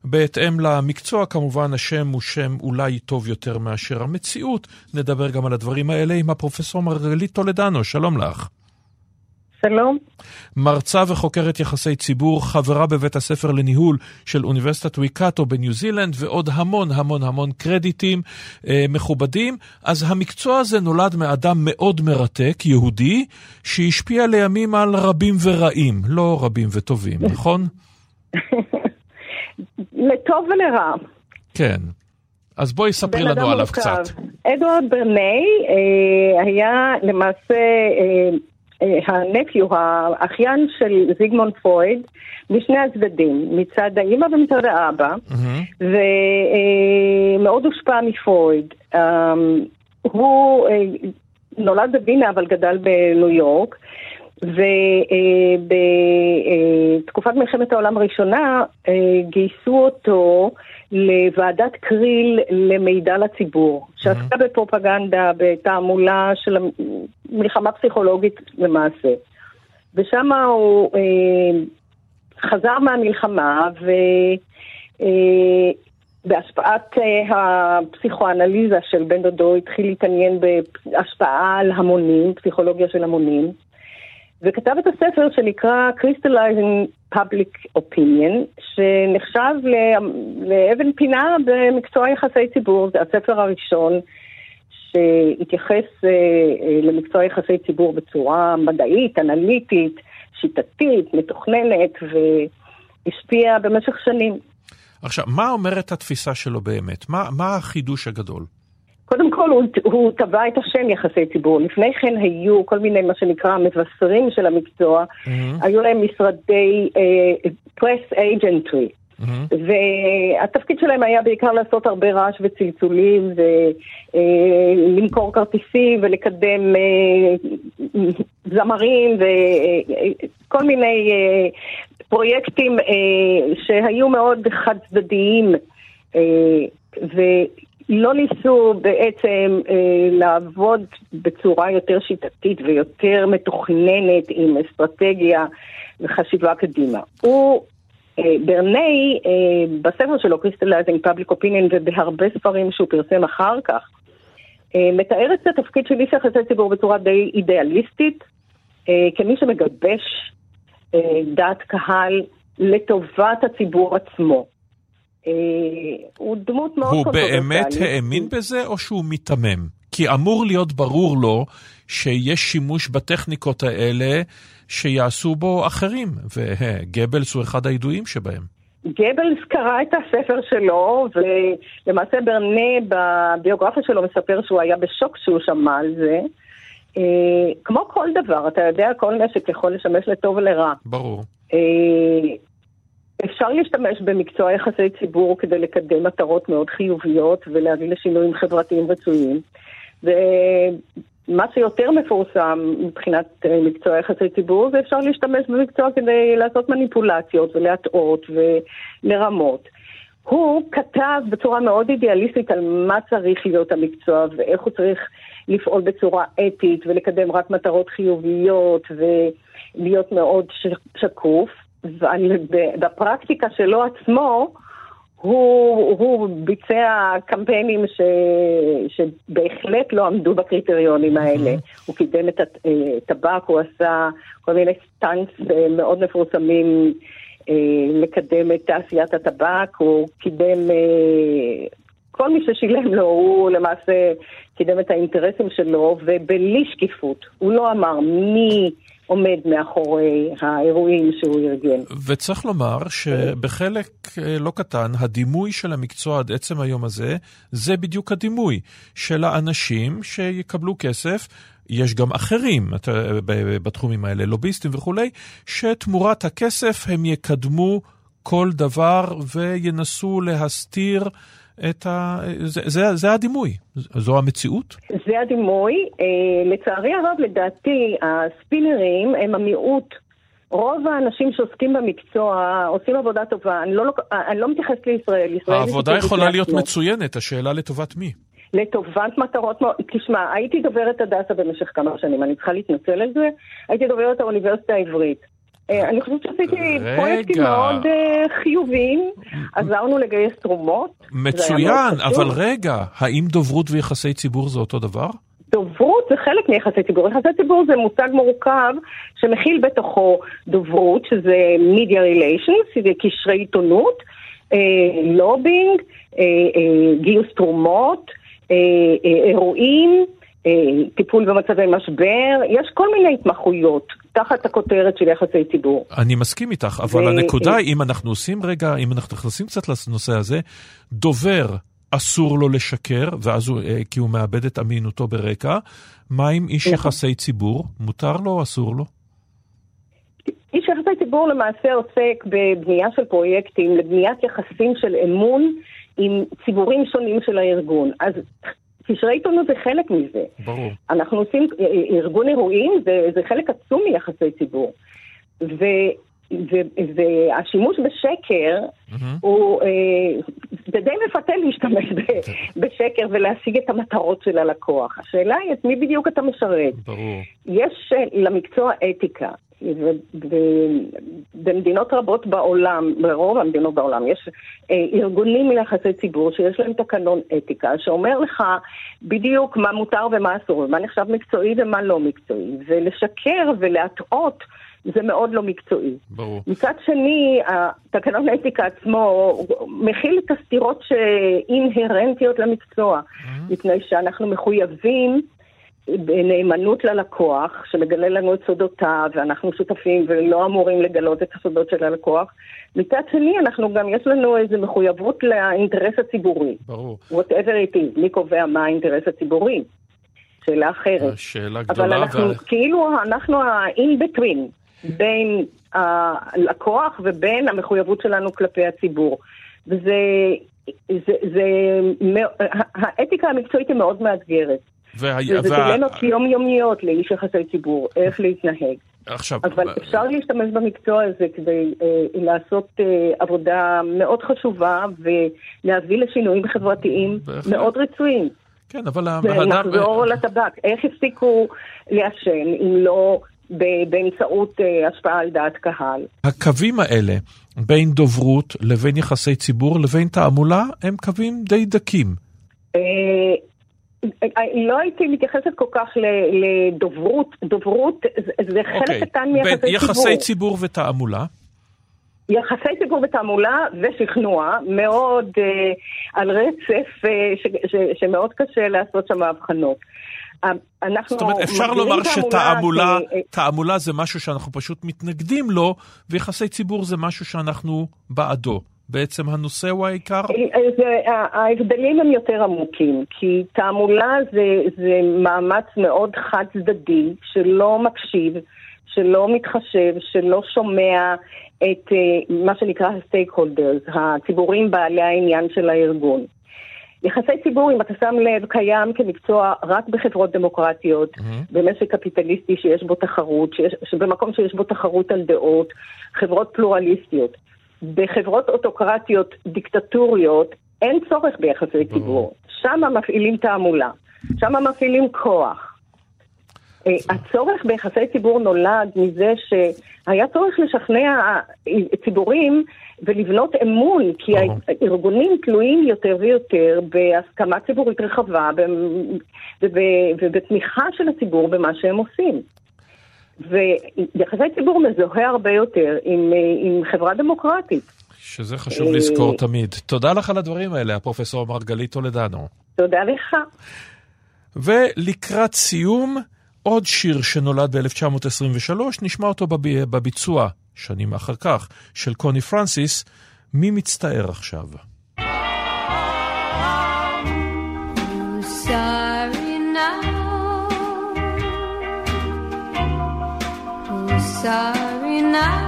בהתאם למקצוע, כמובן, השם הוא שם אולי טוב יותר מאשר המציאות. נדבר גם על הדברים האלה עם הפרופסור מרגלית טולדנו, שלום לך. שלום. מרצה וחוקרת יחסי ציבור, חברה בבית הספר לניהול של אוניברסיטת ויקאטו בניו זילנד, ועוד המון המון המון קרדיטים אה, מכובדים. אז המקצוע הזה נולד מאדם מאוד מרתק, יהודי, שהשפיע לימים על רבים ורעים, לא רבים וטובים, <laughs> נכון? לטוב ולרע. כן. אז בואי ספרי לנו עליו מורכב. קצת. אדוארד ברני אה, היה למעשה אה, הנפיו, האחיין של זיגמונד פרויד, משני הצדדים, מצד האימא ומצד האבא, ומאוד הושפע מפרויד. אה, הוא אה, נולד בווינה אבל גדל בניו יורק. ובתקופת מלחמת העולם הראשונה אה, גייסו אותו לוועדת קריל למידע לציבור, שעסקה בפרופגנדה, בתעמולה של מלחמה פסיכולוגית למעשה. ושם הוא אה, חזר מהמלחמה ו... אה, אה, הפסיכואנליזה של בן דודו התחיל להתעניין בהשפעה על המונים, פסיכולוגיה של המונים, וכתב את הספר שנקרא Crystallizing Public Opinion, שנחשב לאבן פינה במקצוע יחסי ציבור, זה הספר הראשון שהתייחס אה, אה, למקצוע יחסי ציבור בצורה מדעית, אנליטית, שיטתית, מתוכננת, והשפיע במשך שנים. עכשיו, מה אומרת התפיסה שלו באמת? מה, מה החידוש הגדול? קודם כל הוא, הוא טבע את השם יחסי ציבור, לפני כן היו כל מיני מה שנקרא מבשרים של המקצוע, mm-hmm. היו להם משרדי uh, press agentry, mm-hmm. והתפקיד שלהם היה בעיקר לעשות הרבה רעש וצלצולים ולמכור uh, כרטיסים ולקדם uh, זמרים וכל uh, מיני פרויקטים שהיו מאוד חד צדדיים ו... לא ניסו בעצם אה, לעבוד בצורה יותר שיטתית ויותר מתוכננת עם אסטרטגיה וחשיבה קדימה. הוא, אה, ברני, אה, בספר שלו, Crystallizing Public Opinion, ובהרבה ספרים שהוא פרסם אחר כך, אה, מתאר את התפקיד של איש יחסי ציבור בצורה די אידיאליסטית, אה, כמי שמגבש אה, דעת קהל לטובת הציבור עצמו. אה, הוא דמות מאוד מאוד קונטרוברסלית. באמת האמין בזה או שהוא מיתמם? כי אמור להיות ברור לו שיש שימוש בטכניקות האלה שיעשו בו אחרים, וגבלס הוא אחד הידועים שבהם. גבלס קרא את הספר שלו, ולמעשה ברנייס בביוגרפיה שלו מספר שהוא היה בשוק כשהוא שמע על זה. אה, כמו כל דבר, אתה יודע, כל נשק יכול לשמש לטוב ולרע. ברור. אפשר להשתמש במקצוע יחסי ציבור כדי לקדם מטרות מאוד חיוביות ולהביא לשינויים חברתיים רצויים. ומה שיותר מפורסם מבחינת אה, מקצוע יחסי ציבור זה אפשר להשתמש במקצוע כדי לעשות מניפולציות ולהטעות ולרמות. הוא כתב בצורה מאוד אידיאליסטית על מה צריך להיות המקצוע ואיך הוא צריך לפעול בצורה אתית ולקדם רק מטרות חיוביות ולהיות מאוד שקוף. אבל בפרקטיקה שלו עצמו, הוא, הוא ביצע קמפיינים ש, שבהחלט לא עמדו בקריטריונים האלה. הוא קידם את הטבק, הוא עשה כל מיני סטאנס אה, מאוד מפורסמים אה, לקדם את תעשיית הטבק, הוא קידם, אה, כל מי ששילם לו, הוא למעשה קידם את האינטרסים שלו, ובלי שקיפות. הוא לא אמר מי... עומד מאחורי האירועים שהוא ארגן. וצריך לומר שבחלק אה, לא קטן, הדימוי של המקצוע עד עצם היום הזה, זה בדיוק הדימוי של האנשים שיקבלו כסף. יש גם אחרים בתחומים האלה, לוביסטים וכולי, שתמורת הכסף הם יקדמו כל דבר וינסו להסתיר את ה... זה, זה, זה הדימוי, זו המציאות? זה הדימוי. אה, לצערי הרב, לדעתי, הספינרים הם המיעוט. רוב האנשים שעוסקים במקצוע עושים עבודה טובה. אני לא, אני לא מתייחסת לישראל. ישראל העבודה יכולה להיות מצוינת, השאלה לטובת מי? לטובת מטרות. תשמע, הייתי דוברת הדסה במשך כמה שנים, אני צריכה להתנצל על זה. הייתי דוברת האוניברסיטה העברית. אה, אני חושבת שעשיתי פרויקטים מאוד אה, חיוביים, עזרנו לגייס תרומות. מצוין, אבל רגע, האם דוברות ויחסי ציבור זה אותו דבר? דוברות זה חלק מיחסי ציבור. יחסי ציבור זה מושג מורכב שמכיל בתוכו דוברות, שזה media relations, שזה קשרי עיתונות, לובינג, אה, גיוס תרומות, אירועים. טיפול במצבי משבר, יש כל מיני התמחויות תחת הכותרת של יחסי ציבור. אני מסכים איתך, אבל ו... הנקודה היא, אם אנחנו עושים רגע, אם אנחנו נכנסים קצת לנושא הזה, דובר אסור לו לשקר, ואז הוא, אה, כי הוא מאבד את אמינותו ברקע. מה עם איש נכון. יחסי ציבור? מותר לו או אסור לו? איש יחסי ציבור למעשה עוסק בבנייה של פרויקטים לבניית יחסים של אמון עם ציבורים שונים של הארגון. אז קשרי עיתונות זה חלק מזה. ברור. אנחנו עושים, אה, אה, ארגון אירועים זה, זה חלק עצום מיחסי ציבור. ו, ו, והשימוש בשקר mm-hmm. הוא, אה, זה די מפתה להשתמש ב, בשקר ולהשיג את המטרות של הלקוח. השאלה היא את מי בדיוק אתה משרת. ברור. יש למקצוע אתיקה. ובמדינות רבות בעולם, ברוב המדינות בעולם, יש אה, ארגונים ליחסי ציבור שיש להם תקנון אתיקה שאומר לך בדיוק מה מותר ומה אסור, ומה נחשב מקצועי ומה לא מקצועי, ולשקר ולהטעות זה מאוד לא מקצועי. ברור. מצד שני, התקנון האתיקה עצמו מכיל את הסתירות שאינהרנטיות למקצוע, mm-hmm. מפני שאנחנו מחויבים בנאמנות ללקוח, שמגלה לנו את סודותיו, ואנחנו שותפים ולא אמורים לגלות את הסודות של הלקוח. מצד שני, אנחנו גם, יש לנו איזו מחויבות לאינטרס הציבורי. ברור. whatever it is, מי קובע מה האינטרס הציבורי? שאלה אחרת. שאלה גדולה. אבל אנחנו, וה... כאילו, אנחנו ה-in between, בין הלקוח ובין המחויבות שלנו כלפי הציבור. וזה, זה, זה, זה, האתיקה המקצועית היא מאוד מאתגרת. וה... וזה וה... דילמות יומיומיות לאיש יחסי ציבור, איך להתנהג. עכשיו... אבל אפשר להשתמש במקצוע הזה כדי אה, לעשות אה, עבודה מאוד חשובה ולהביא לשינויים חברתיים בהחלט. מאוד רצויים. כן, אבל... ונחזור האדם... לטבק. איך הפסיקו לעשן אם לא באמצעות אה, השפעה על דעת קהל? הקווים האלה בין דוברות לבין יחסי ציבור לבין תעמולה הם קווים די דקים. אה, לא הייתי מתייחסת כל כך לדוברות, דוברות זה חלק okay. אוקיי. קטן מיחסי ציבור. יחסי ציבור ותעמולה? יחסי ציבור ותעמולה ושכנוע, מאוד uh, על רצף uh, ש, ש, שמאוד קשה לעשות שם הבחנות. זאת אומרת, אפשר לומר שתעמולה. תעמולה זה משהו שאנחנו פשוט מתנגדים לו, ויחסי ציבור זה משהו שאנחנו בעדו. בעצם הנושא הוא העיקר? ההבדלים הם יותר עמוקים, כי תעמולה זה, זה מאמץ מאוד חד צדדי, שלא מקשיב, שלא מתחשב, שלא שומע את uh, מה שנקרא ה-stakeholders, הציבורים בעלי העניין של הארגון. יחסי ציבור, אם אתה שם לב, קיים כמקצוע רק בחברות דמוקרטיות, mm-hmm. במשק קפיטליסטי שיש בו תחרות, שיש, במקום שיש בו תחרות על דעות, חברות פלורליסטיות. בחברות אוטוקרטיות דיקטטוריות אין צורך ביחסי ציבור. שם מפעילים תעמולה, שם מפעילים כוח. אה, הצורך ביחסי ציבור נולד מזה שהיה צורך לשכנע ציבורים ולבנות אמון, כי הארגונים תלויים יותר ויותר בהסכמה ציבורית רחבה ובתמיכה של הציבור במה שהם עושים. ויחסי ציבור מזוהה הרבה יותר עם, עם חברה דמוקרטית. שזה חשוב לזכור תמיד. תודה לך על הדברים האלה, הפרופסור מרגלית טולדנו. תודה לך. ולקראת סיום, עוד שיר שנולד ב-1923, נשמע אותו בביצוע, שנים אחר כך, של קוני פרנסיס, מי מצטער עכשיו? Sorry now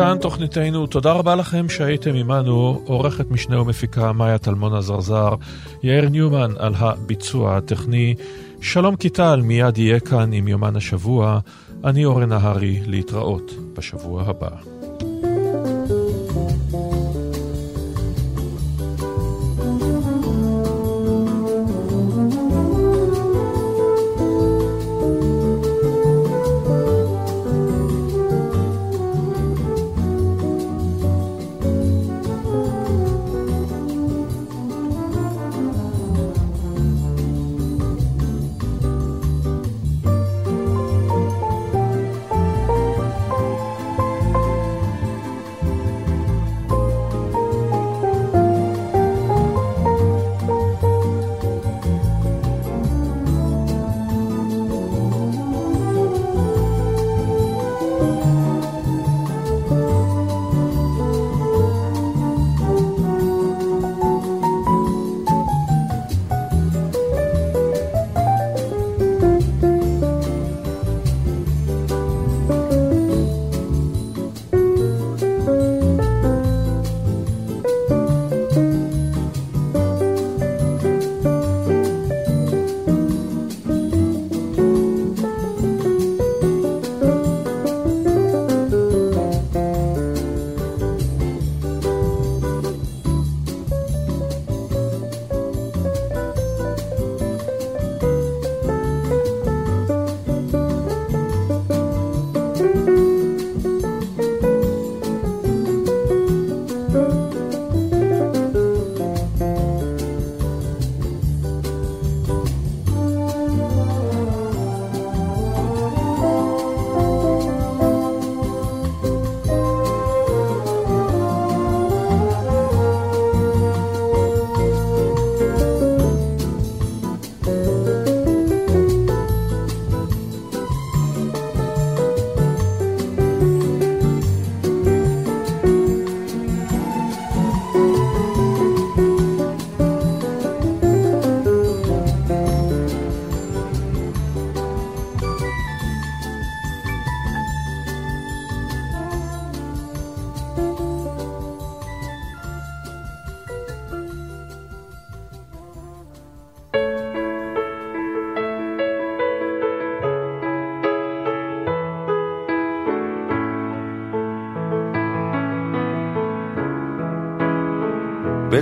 כאן תוכניתנו. תודה רבה לכם שהייתם עמנו. עורכת משנה ומפיקה מאיה טלמון עזרזר, יאיר ניומן על הביצוע הטכני. שלום קיטל, מיד יהיה כאן עם יומן השבוע. אני אורן נהרי, להתראות בשבוע הבא.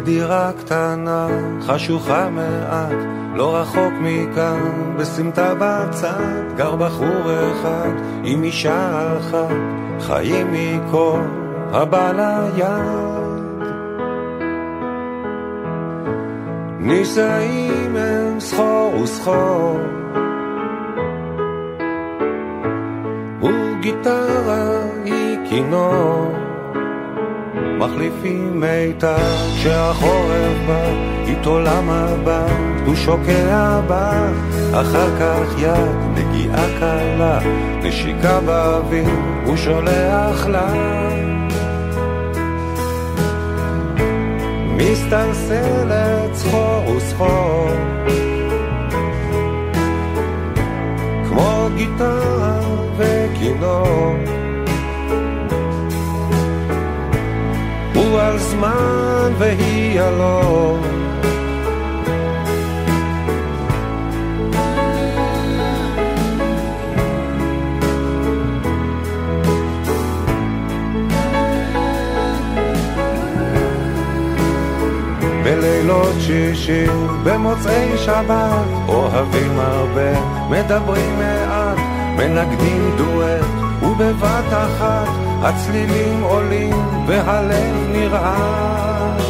בדירה קטנה, חשוכה מעט, לא רחוק מכאן, בסמטה בצד, גר בחור אחד עם אישה אחת, חיים מכל הבא ליד. נישאים הם סחור וסחור, מחליפים מיתר כשהחורף בא, איתו למה בא, הוא שוקע בה, אחר כך יד, נגיעה קלה, נשיקה באוויר, הוא שולח לה. מסתלסלת סחור וסחור, כמו גיטרה וכינור. הוא על זמן והיא הלא. בלילות שישי, במוצאי שבת, אוהבים הרבה, מדברים מעט, מנגנים דואט, ובבת אחת הצלילים עולים והלב נרעש.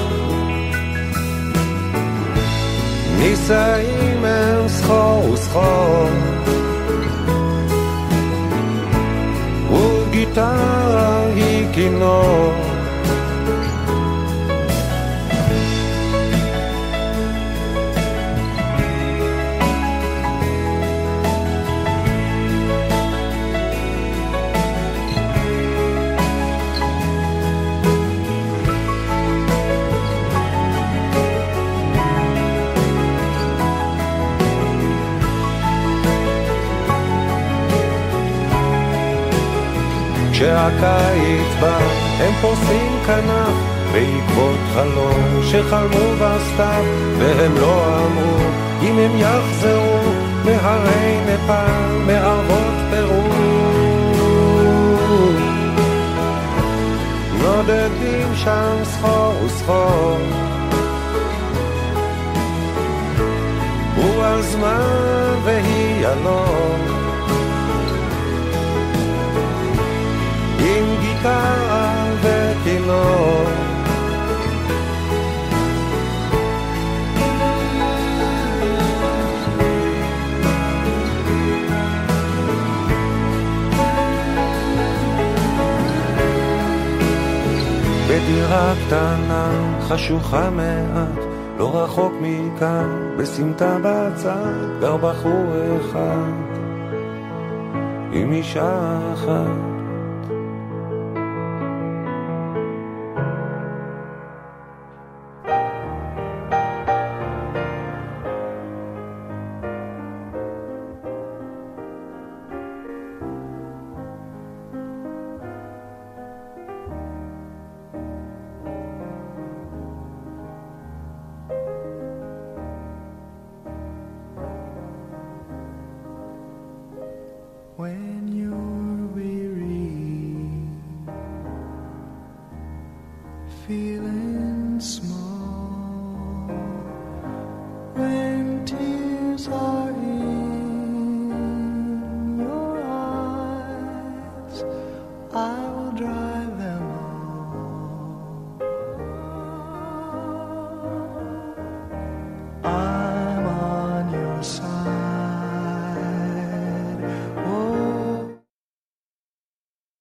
נישאים הם סחור וסחור, וגיטרה היא כינור. כשהקיץ בא, הם פורסים כנף בעקבות חלום שחלמו בסתיו, והם לא אמרו אם הם יחזרו מהרי נפאל, מערבות פרו. נודדים שם סחור וסחור, הוא על זמן והיא הלום. גיטרה וכינור. בדירה קטנה, חשוכה מעט, לא רחוק מכאן, בסמטה בצד, גר בחור אחד, עם אישה אחת.